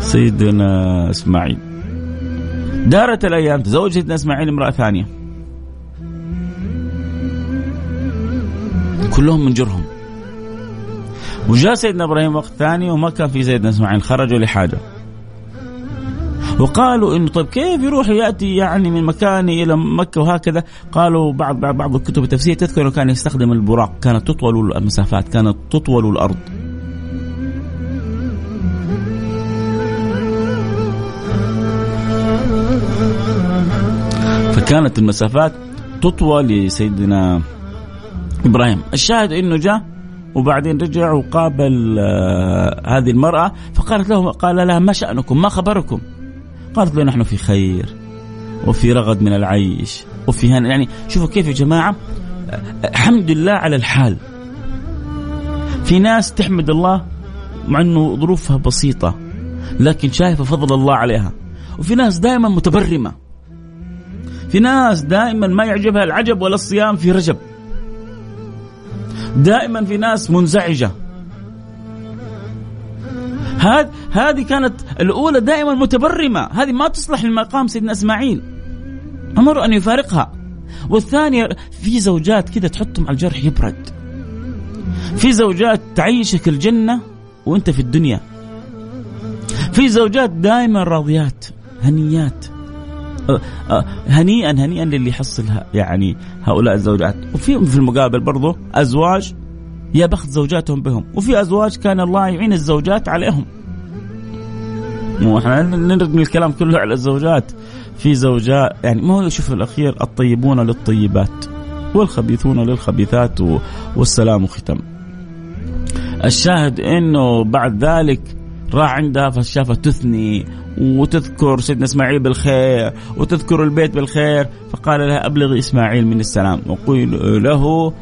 سيدنا إسماعيل. دارت الأيام تزوج سيدنا إسماعيل امرأة ثانية. كلهم من جرهم. وجاء سيدنا إبراهيم وقت ثاني وما كان في سيدنا إسماعيل خرجوا لحاجة. وقالوا إنه طيب كيف يروح يأتي يعني من مكانه إلى مكة وهكذا؟ قالوا بعض, بعض الكتب التفسير تذكر انه كان يستخدم البراق كانت تطول المسافات كانت تطول الأرض. فكانت المسافات تطوى لسيدنا إبراهيم. الشاهد إنه جاء وبعدين رجع وقابل آه هذه المرأة فقالت له قال لها ما شأنكم؟ ما خبركم؟ قالت له نحن في خير وفي رغد من العيش وفي هنا. يعني شوفوا كيف يا جماعة الحمد لله على الحال. في ناس تحمد الله مع إنه ظروفها بسيطة لكن شايفة فضل الله عليها. وفي ناس دائما متبرمة. في ناس دائما ما يعجبها العجب ولا الصيام في رجب. دائما في ناس منزعجة. هذه هذه كانت الأولى دائما متبرمة. هذه ما تصلح لمقام سيدنا إسماعيل. أمر أن يفارقها. والثانية في زوجات كذا تحطهم على الجرح يبرد. في زوجات تعيشك الجنة وأنت في الدنيا. في زوجات دائما راضيات هنيات. هنيئا هنيئا للي يحصلها يعني هؤلاء الزوجات. وفي في المقابل برضو أزواج يا بخت زوجاتهم بهم. وفي أزواج كان الله يعين الزوجات عليهم. مو إحنا نرمي الكلام كله على الزوجات. في زوجات يعني ما هو شوف الأخير الطيبون للطيبات والخبيثون للخبيثات والسلام ختم. الشاهد إنه بعد ذلك راح عندها فشافها تثني وتذكر سيدنا إسماعيل بالخير وتذكر البيت بالخير. فقال لها أبلغ إسماعيل من السلام. وقل له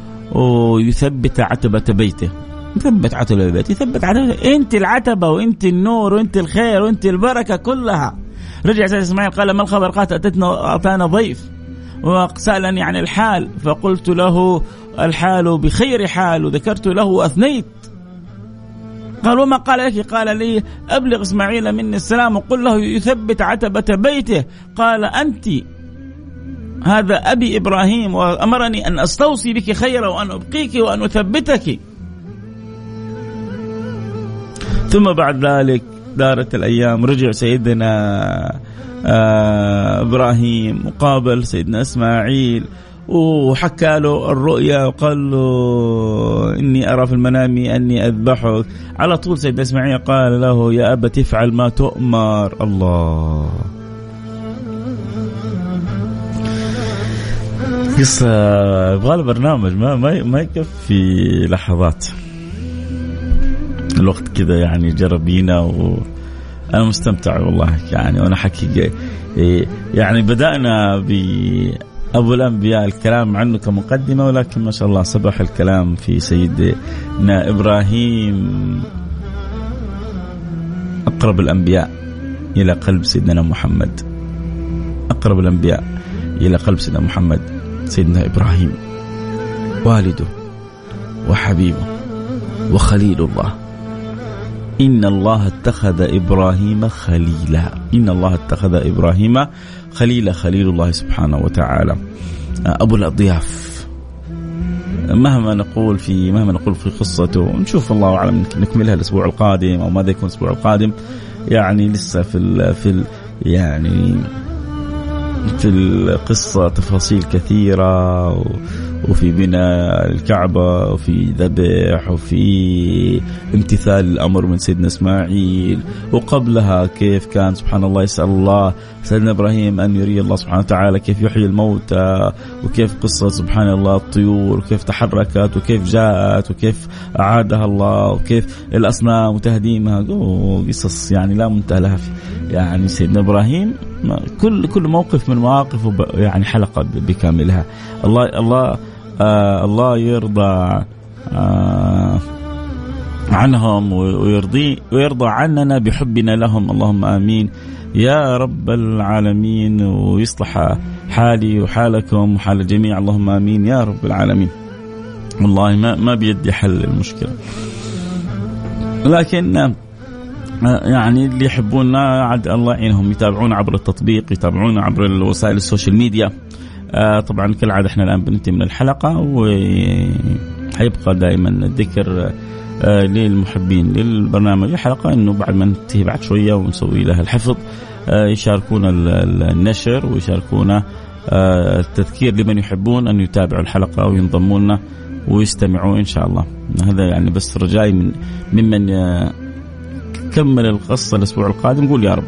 يثبت عتبة بيته. يثبت عتبة بيته. يثبت عتبة أنت العتبة وأنت النور وأنت الخير وأنت البركة كلها. رجع سيدنا إسماعيل قال ما الخبر؟ قالت أتتنا اتانا ضيف. وسألني عن الحال. فقلت له الحال بخير حال. وذكرت له واثنيت قال وما قال لك قال لي أبلغ إسماعيل مني السلام وقل له يثبت عتبة بيته. قال أنت هذا أبي إبراهيم وأمرني أن أستوصي بك خيرا وأن أبقيك وأن أثبتك. ثم بعد ذلك دارت الأيام رجع سيدنا آه إبراهيم وقابل سيدنا إسماعيل. وحكى له الرؤيا وقال له إني أرى في المنام أني أذبحك. على طول سيدنا إسماعيل قال له يا أبت افعل ما تؤمر. الله. قصة يبغى برنامج ما ما ما يكفي لحظات. الوقت كذا يعني جربينا و أنا مستمتع والله يعني وأنا حكي يعني بدأنا ب أبو الأنبياء الكلام عنه كمقدمة ولكن ما شاء الله صبح الكلام في سيدنا إبراهيم أقرب الأنبياء إلى قلب سيدنا محمد. أقرب الأنبياء إلى قلب سيدنا محمد سيدنا إبراهيم والده وحبيبه وخليل الله. إن الله اتخذ إبراهيم خليلا. إن الله اتخذ إبراهيم خليلا. خليل الله سبحانه وتعالى. أبو الأضياف مهما نقول في مهما نقول في قصته نشوف الله أعلم نكملها الأسبوع القادم أو ماذا يكون الأسبوع القادم. يعني لسه في ال في ال يعني في القصة تفاصيل كثيرة وفي بناء الكعبة وفي ذبح وفي امتثال الأمر من سيدنا إسماعيل. وقبلها كيف كان؟ سبحان الله يسأل الله. سيدنا إبراهيم أن يري الله سبحانه وتعالى كيف يحيي الموتى وكيف قصة سبحان الله الطيور وكيف تحركت وكيف جاءت وكيف أعادها الله وكيف الأصنام وتهديمها. قصص يعني لا منتهى لها يعني سيدنا إبراهيم كل كل موقف من مواقفه يعني حلقة بكاملها. الله الله آه الله يرضى آه عنهم ويرضي ويرضى عننا بحبنا لهم. اللهم آمين. يا رب العالمين ويصلح حالي وحالكم وحال الجميع. اللهم آمين يا رب العالمين. والله ما ما بيدي حل المشكلة. لكن آه، يعني اللي يحبونا عاد الله يعينهم. يتابعونا عبر التطبيق يتابعونا عبر وسائل السوشيال ميديا. آه طبعا كالعاده إحنا الآن بننتهي من الحلقة وحيبقى دائما الذكر آه للمحبين للبرنامج. الحلقة إنه بعد ما ننتهي بعد شوية ونسوي لها الحفظ آه يشاركونا النشر ويشاركونا آه التذكير لمن يحبون أن يتابعوا الحلقة وينضموا لنا ويستمعوا إن شاء الله. هذا يعني بس رجائي من ممن آه، كمل القصة الأسبوع القادم. قول يا رب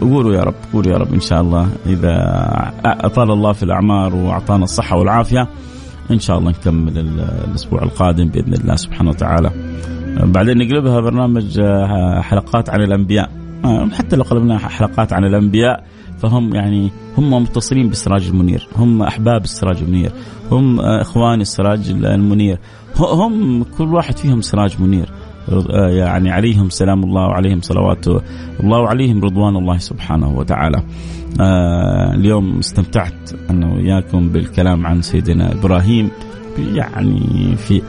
قولوا يا رب قولوا يا رب إن شاء الله إذا أطال الله في الأعمار وأعطانا الصحة والعافية إن شاء الله نكمل الأسبوع القادم بإذن الله سبحانه وتعالى. بعدين نقلبها برنامج آه، حلقات عن الأنبياء. آه، حتى لو قلبنا حلقات عن الأنبياء فهم يعني هم متصلين بالسراج المنير هم أحباب السراج المنير هم آه، إخوان السراج المنير. هم كل واحد فيهم سراج منير. يعني عليهم سلام الله وعليهم صلوات الله وعليهم رضوان الله سبحانه وتعالى. آه اليوم استمتعت أنا وياكم بالكلام عن سيدنا إبراهيم. يعني في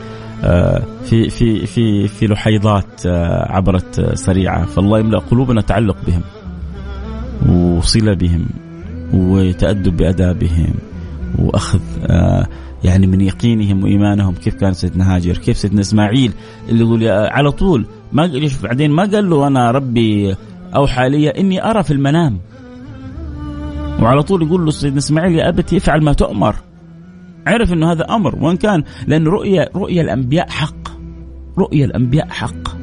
آه في في في في لحيضات آه عبرت سريعة. فالله يملأ قلوبنا تعلق بهم وصلة بهم وتأدب بأدابهم وأخذ آه يعني من يقينهم وإيمانهم. كيف كان سيدنا هاجر؟ كيف سيدنا إسماعيل؟ اللي يقول على طول ما بعدين ما قال له أنا ربي أوحى لي إني أرى في المنام. وعلى طول يقول له سيدنا إسماعيل يا أبتي افعل ما تؤمر. عرف إنه هذا أمر وإن كان لأن رؤيا رؤيا الأنبياء حق. رؤيا الأنبياء حق.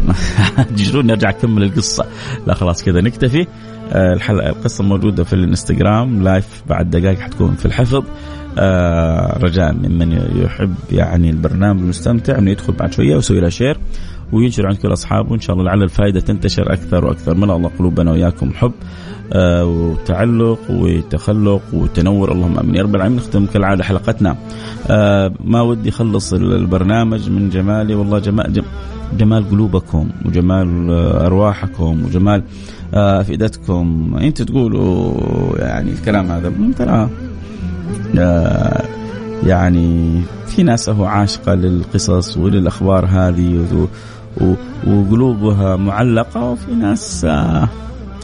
تجرون نرجع نكمل القصة. لا خلاص كذا نكتفي. الحلقة القصة موجودة في الانستغرام live بعد دقائق حتكون في الحفظ. آه، رجاء ممن يحب يعني البرنامج المستمتع إنه يدخل بعد شوية ويسوي له share وينشر عند كل اصحابه ان شاء الله لعل الفائدة تنتشر أكثر وأكثر. ملأ الله قلوبنا وإياكم حب آه وتعلق وتخلق وتنور. اللهم آمين. يا رب العالمين نختم كالعادة حلقتنا. آه ما ودي أخلص البرنامج من جمالي. والله جمال جمال قلوبكم وجمال آه، أرواحكم وجمال آه، افئدتكم أنتم تقولوا يعني الكلام هذا ترى آه، يعني في ناس هو عاشقة للقصص وللأخبار هذه وقلوبها معلقة وفي ناس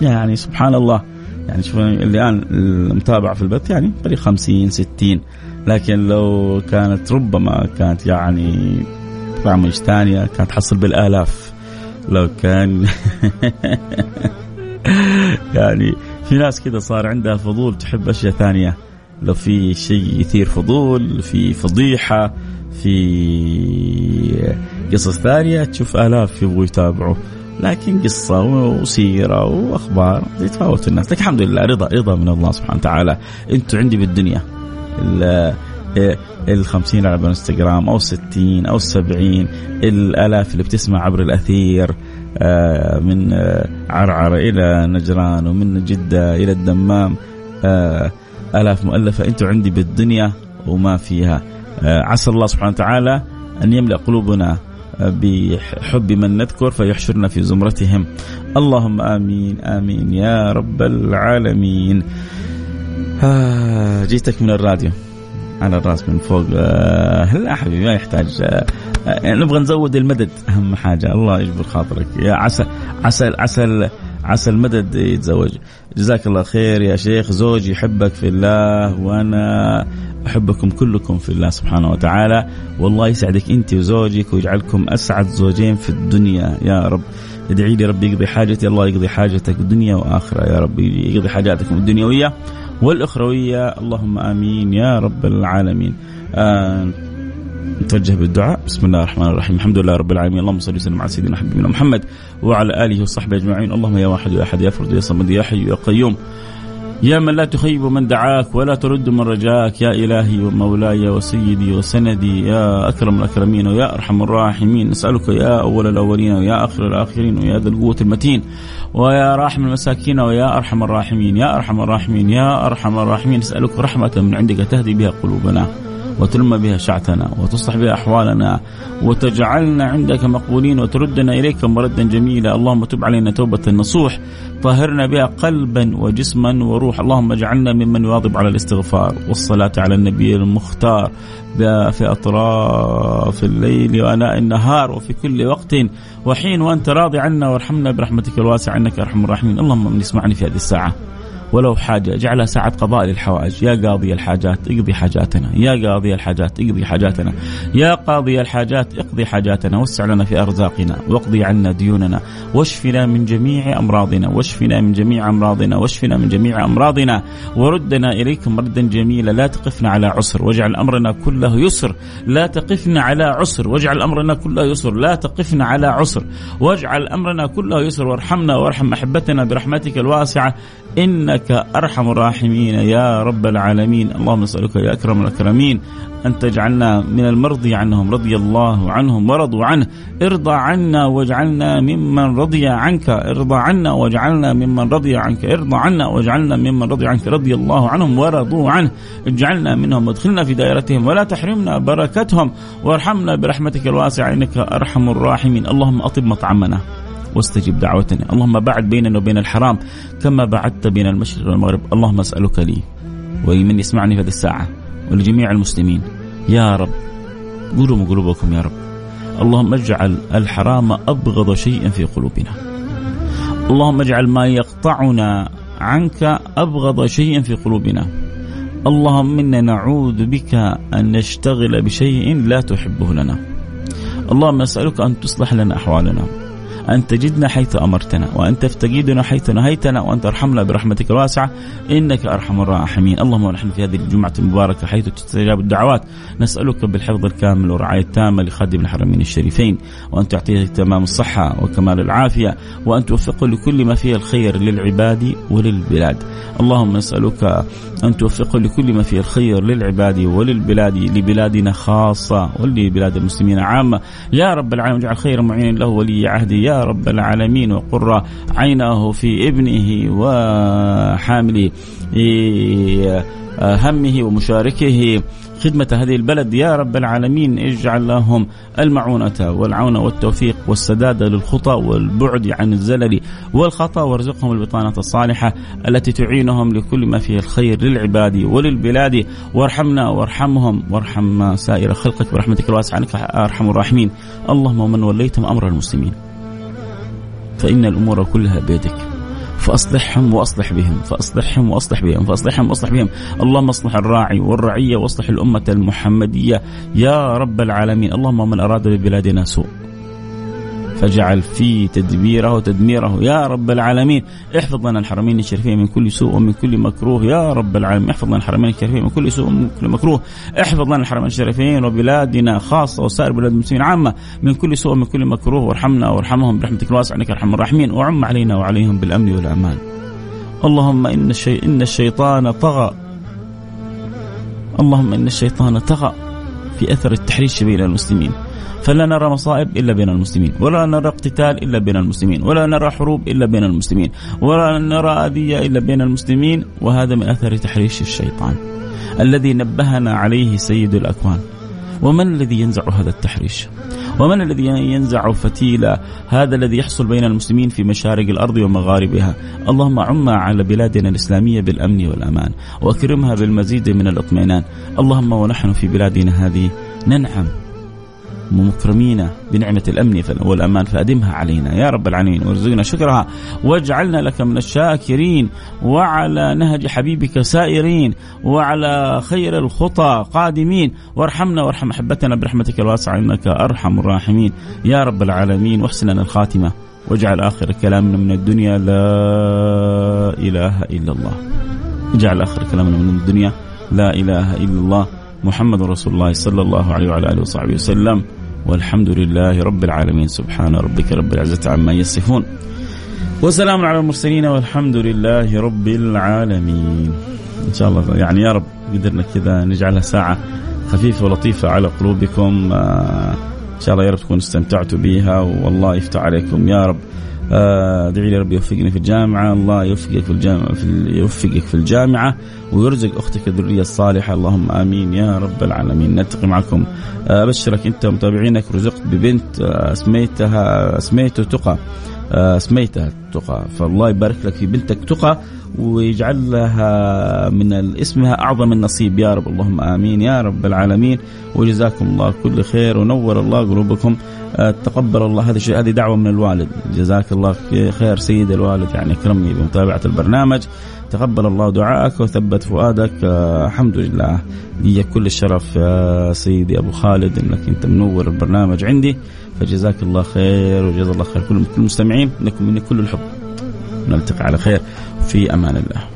يعني سبحان الله يعني شوف الآن المتابعة في البث يعني قريب 50 60 لكن لو كانت ربما كانت يعني برامج ثانية كانت تحصل بالآلاف لو كان يعني في ناس كذا صار عندها فضول تحب أشياء ثانية. لو في شيء يثير فضول في فضيحة في قصص ثانية تشوف آلاف يبغوا يتابعوا. لكن قصة وسيرة وأخبار يتفاوت الناس. لكن الحمد لله رضا رضا من الله سبحانه وتعالى. أنتم عندي بالدنيا. ال 50 على الانستغرام أو 60 أو 70 الآلاف اللي بتسمع عبر الأثير. من آه، عرعر إلى نجران ومن جدة إلى الدمام. آه، آلاف مؤلفة أنتم عندي بالدنيا وما فيها. عسى الله سبحانه وتعالى أن يملأ قلوبنا بحب من نذكر فيحشرنا في زمرتهم. اللهم آمين آمين يا رب العالمين. جيتك من الراديو. على الراس من فوق. آه لا حبيبي ما يحتاج؟ آه يعني نبغى نزود المدد. أهم حاجة. الله يجبر خاطرك. يا عسى عسى عسى عسى المدد يتزوج. جزاك الله خير يا شيخ. زوجي يحبك في الله وأنا أحبكم كلكم في الله سبحانه وتعالى. والله يسعدك أنت وزوجك ويجعلكم أسعد زوجين في الدنيا. يا رب ادعي لي ربي يقضي حاجتي. الله يقضي حاجتك دنيا وآخرة. يا رب يقضي حاجاتكم الدنيويه والأخروية اللهم آمين يا رب العالمين. نتوجه بالدعاء. بسم الله الرحمن الرحيم. الحمد لله رب العالمين. اللهم صل وسلم على سيدنا حبيبنا محمد وعلى آله وصحبه أجمعين. اللهم يا واحد يا أحد يا فرد يا صمد يا حي يا قيوم. يا من لا تخيب من دعاك ولا ترد من رجاك يا إلهي ومولاي وسيدي وسندي يا أكرم الأكرمين ويا أرحم الراحمين. نسألك يا أول الأولين ويا آخر الآخرين ويا ذا القوة المتين ويا راحم المساكين ويا أرحم الراحمين يا أرحم الراحمين يا أرحم الراحمين. نسألك رحمة من عندك تهدي بها قلوبنا. وتلم بها شعتنا وتصلح بها أحوالنا وتجعلنا عندك مقبولين وتردنا إليك مردا جميلا. اللهم تب علينا توبة نصوح طهرنا بها قلبا وجسما وروح اللهم اجعلنا ممن يواظب على الاستغفار والصلاة على النبي المختار. في أطراف الليل وأناء النهار وفي كل وقت. وحين وأنت راضي عنا وارحمنا برحمتك الواسعة إنك أرحم الراحمين. اللهم من يسمعني في هذه الساعة. ولو حاجة اجعلها ساعة قضاء للحوائج. يا قاضي الحاجات اقضي حاجاتنا. يا قاضي الحاجات اقضي حاجاتنا. يا قاضي الحاجات اقضي حاجاتنا. وسع لنا في أرزاقنا. واقضي عنا ديوننا. واشفنا من جميع أمراضنا. واشفنا من جميع أمراضنا. واشفنا من جميع أمراضنا. وردنا إليك مردا جميلا. لا تقفنا على عسر. واجعل أمرنا كله يسر. لا تقفنا على عسر. واجعل أمرنا كله يسر. لا تقفنا على عسر. واجعل أمرنا كله يسر. وارحمنا وارحم أحبتنا برحمتك الواسعة. إنك أرحم الراحمين يا رب العالمين. اللهم نسألك يا أكرم الأكرمين أن تجعلنا من المرضي عنهم رضي الله عنهم ورضوا عنه. ارضى عنا واجعلنا ممن رضي عنك. ارضى عنا واجعلنا ممن رضي عنك. ارضى عنا واجعلنا ممن رضي عنك رضي الله عنهم ورضوا عنه. اجعلنا منهم وادخلنا في دائرتهم ولا تحرمنا بركتهم. وارحمنا برحمتك الواسعة إنك أرحم الراحمين. اللهم أطب مطعمنا. واستجب دعوتنا اللهم بعد بيننا وبين الحرام كما بعدت بين المشرق والمغرب. اللهم أسألك لي ولمن يسمعني في هذه الساعة ولجميع المسلمين. يا رب قولوا قلوبكم يا رب. اللهم اجعل الحرام أبغض شيء في قلوبنا. اللهم اجعل ما يقطعنا عنك أبغض شيء في قلوبنا. اللهم إنا نعوذ بك أن نشتغل بشيء لا تحبه لنا. اللهم نسألك أن تصلح لنا أحوالنا. أن تجدنا حيث أمرتنا وأن تفتقدنا حيث نهيتنا وأن ترحمنا برحمتك الواسعة. إنك أرحم الراحمين. اللهم ونحن في هذه الجمعة المباركة حيث تستجاب الدعوات. نسألك بالحفظ الكامل والرعاية التامة لخادم الحرمين الشريفين وأن تعطيه تمام الصحة وكمال العافية وأن توفقه لكل ما فيه الخير للعباد وللبلاد. اللهم نسألك أن توفقه لكل ما فيه الخير للعباد وللبلاد لبلادنا خاصة ولبلاد المسلمين عامة. يا رب العالمين اجعل خير معين له ولي عهدي يا رب العالمين وقر عينه في ابنه وحامله همه ومشاركه. خدمة هذه البلد. يا رب العالمين اجعل لهم المعونة والعون والتوفيق والسداد للخطى والبعد عن الزلل والخطأ. وارزقهم البطانة الصالحة التي تعينهم لكل ما فيه الخير للعباد وللبلاد. وارحمنا وارحمهم. وارحم سائر خلقك. برحمتك الواسعة أنك أرحم الراحمين. اللهم من وليتم أمر المسلمين فإن الأمور كلها بيدك. فأصلحهم وأصلح بهم فأصلحهم وأصلح بهم فأصلحهم وأصلح بهم. اللهم اصلح الراعي والرعية واصلح الأمة المحمدية. يا رب العالمين. اللهم من أراد ببلادنا سوء. فاجعل في تدبيره وتدميره. يا رب العالمين احفظ لنا الحرمين الشريفين من كل سوء ومن كل مكروه. يا رب العالمين احفظ لنا الحرمين الشريفين من كل سوء ومن كل مكروه. احفظ لنا الحرمين الشريفين وبلادنا خاصة وسائر بلاد المسلمين عامة من كل سوء ومن كل مكروه. وارحمنا وارحمهم برحمتك الواسعة انك أرحم الراحمين. وعم علينا وعليهم بالأمن والأمان. اللهم إن الشي... إن الشيطان طغى. اللهم إن الشيطان طغى في أثر التحريش بين المسلمين. فلا نرى مصائب إلا بين المسلمين، ولا نرى اقتتال إلا بين المسلمين، ولا نرى حروب إلا بين المسلمين، ولا نرى أذية إلا بين المسلمين، وهذا من أثر تحريش الشيطان الذي نبهنا عليه سيد الأكوان. ومن الذي ينزع هذا التحريش؟ ومن الذي ينزع فتيل هذا الذي يحصل بين المسلمين في مشارق الأرض ومغاربها اللهم عم على بلادنا الإسلامية بالأمن والأمان وأكرمها بالمزيد من الاطمئنان اللهم ونحن في بلادنا هذه ننعم مكرمين بنعمة الأمن والأمان فأدمها علينا. يا رب العالمين وارزقنا شكرها واجعلنا لك من الشاكرين وعلى نهج حبيبك سائرين وعلى خير الخطى قادمين. وارحمنا وارحم أحبتنا برحمتك الواسعة إنك أرحم الراحمين. يا رب العالمين واحسن لنا الخاتمة واجعل آخر كلامنا من الدنيا لا إله إلا الله. اجعل آخر كلامنا من الدنيا لا إله إلا الله. محمد رسول الله صلى الله عليه وعلى آله وصحبه وسلم. والحمد لله رب العالمين. سبحان ربك رب العزة عما يصفون. وسلام على المرسلين والحمد لله رب العالمين. إن شاء الله يعني يا رب قدرنا كذا نجعلها ساعة خفيفة ولطيفة على قلوبكم. آه، إن شاء الله يا رب تكونوا استمتعتوا بها. والله يفتح عليكم يا رب. ادعي لي ربي يوفقني في الجامعة. الله يوفقك في الجامعة في يوفقك في الجامعة ويرزق أختك الذرية الصالحة. اللهم آمين يا رب العالمين. نلتقي معكم. آه، أبشرك أنت ومتابعينك. رزقت ببنت آه، أسميتها اسميته تقى اسميتها تقى فالله يبارك لك في بنتك تقى ويجعل لها من اسمها أعظم النصيب. يا رب اللهم آمين. يا رب العالمين. وجزاكم الله كل خير ونور الله قلوبكم. آه، تقبل الله هذا الشيء. هذه دعوة من الوالد. جزاك الله خير سيد الوالد. يعني اكرمني بمتابعة البرنامج. تقبل الله دعائك وثبت فؤادك. آه الحمد لله. لي كل الشرف. يا سيدي أبو خالد. إنك أنت منور البرنامج عندي. فجزاك الله خير وجزا الله خير. كل المستمعين لكم مني كل الحب. نلتقي على خير. في أمان الله.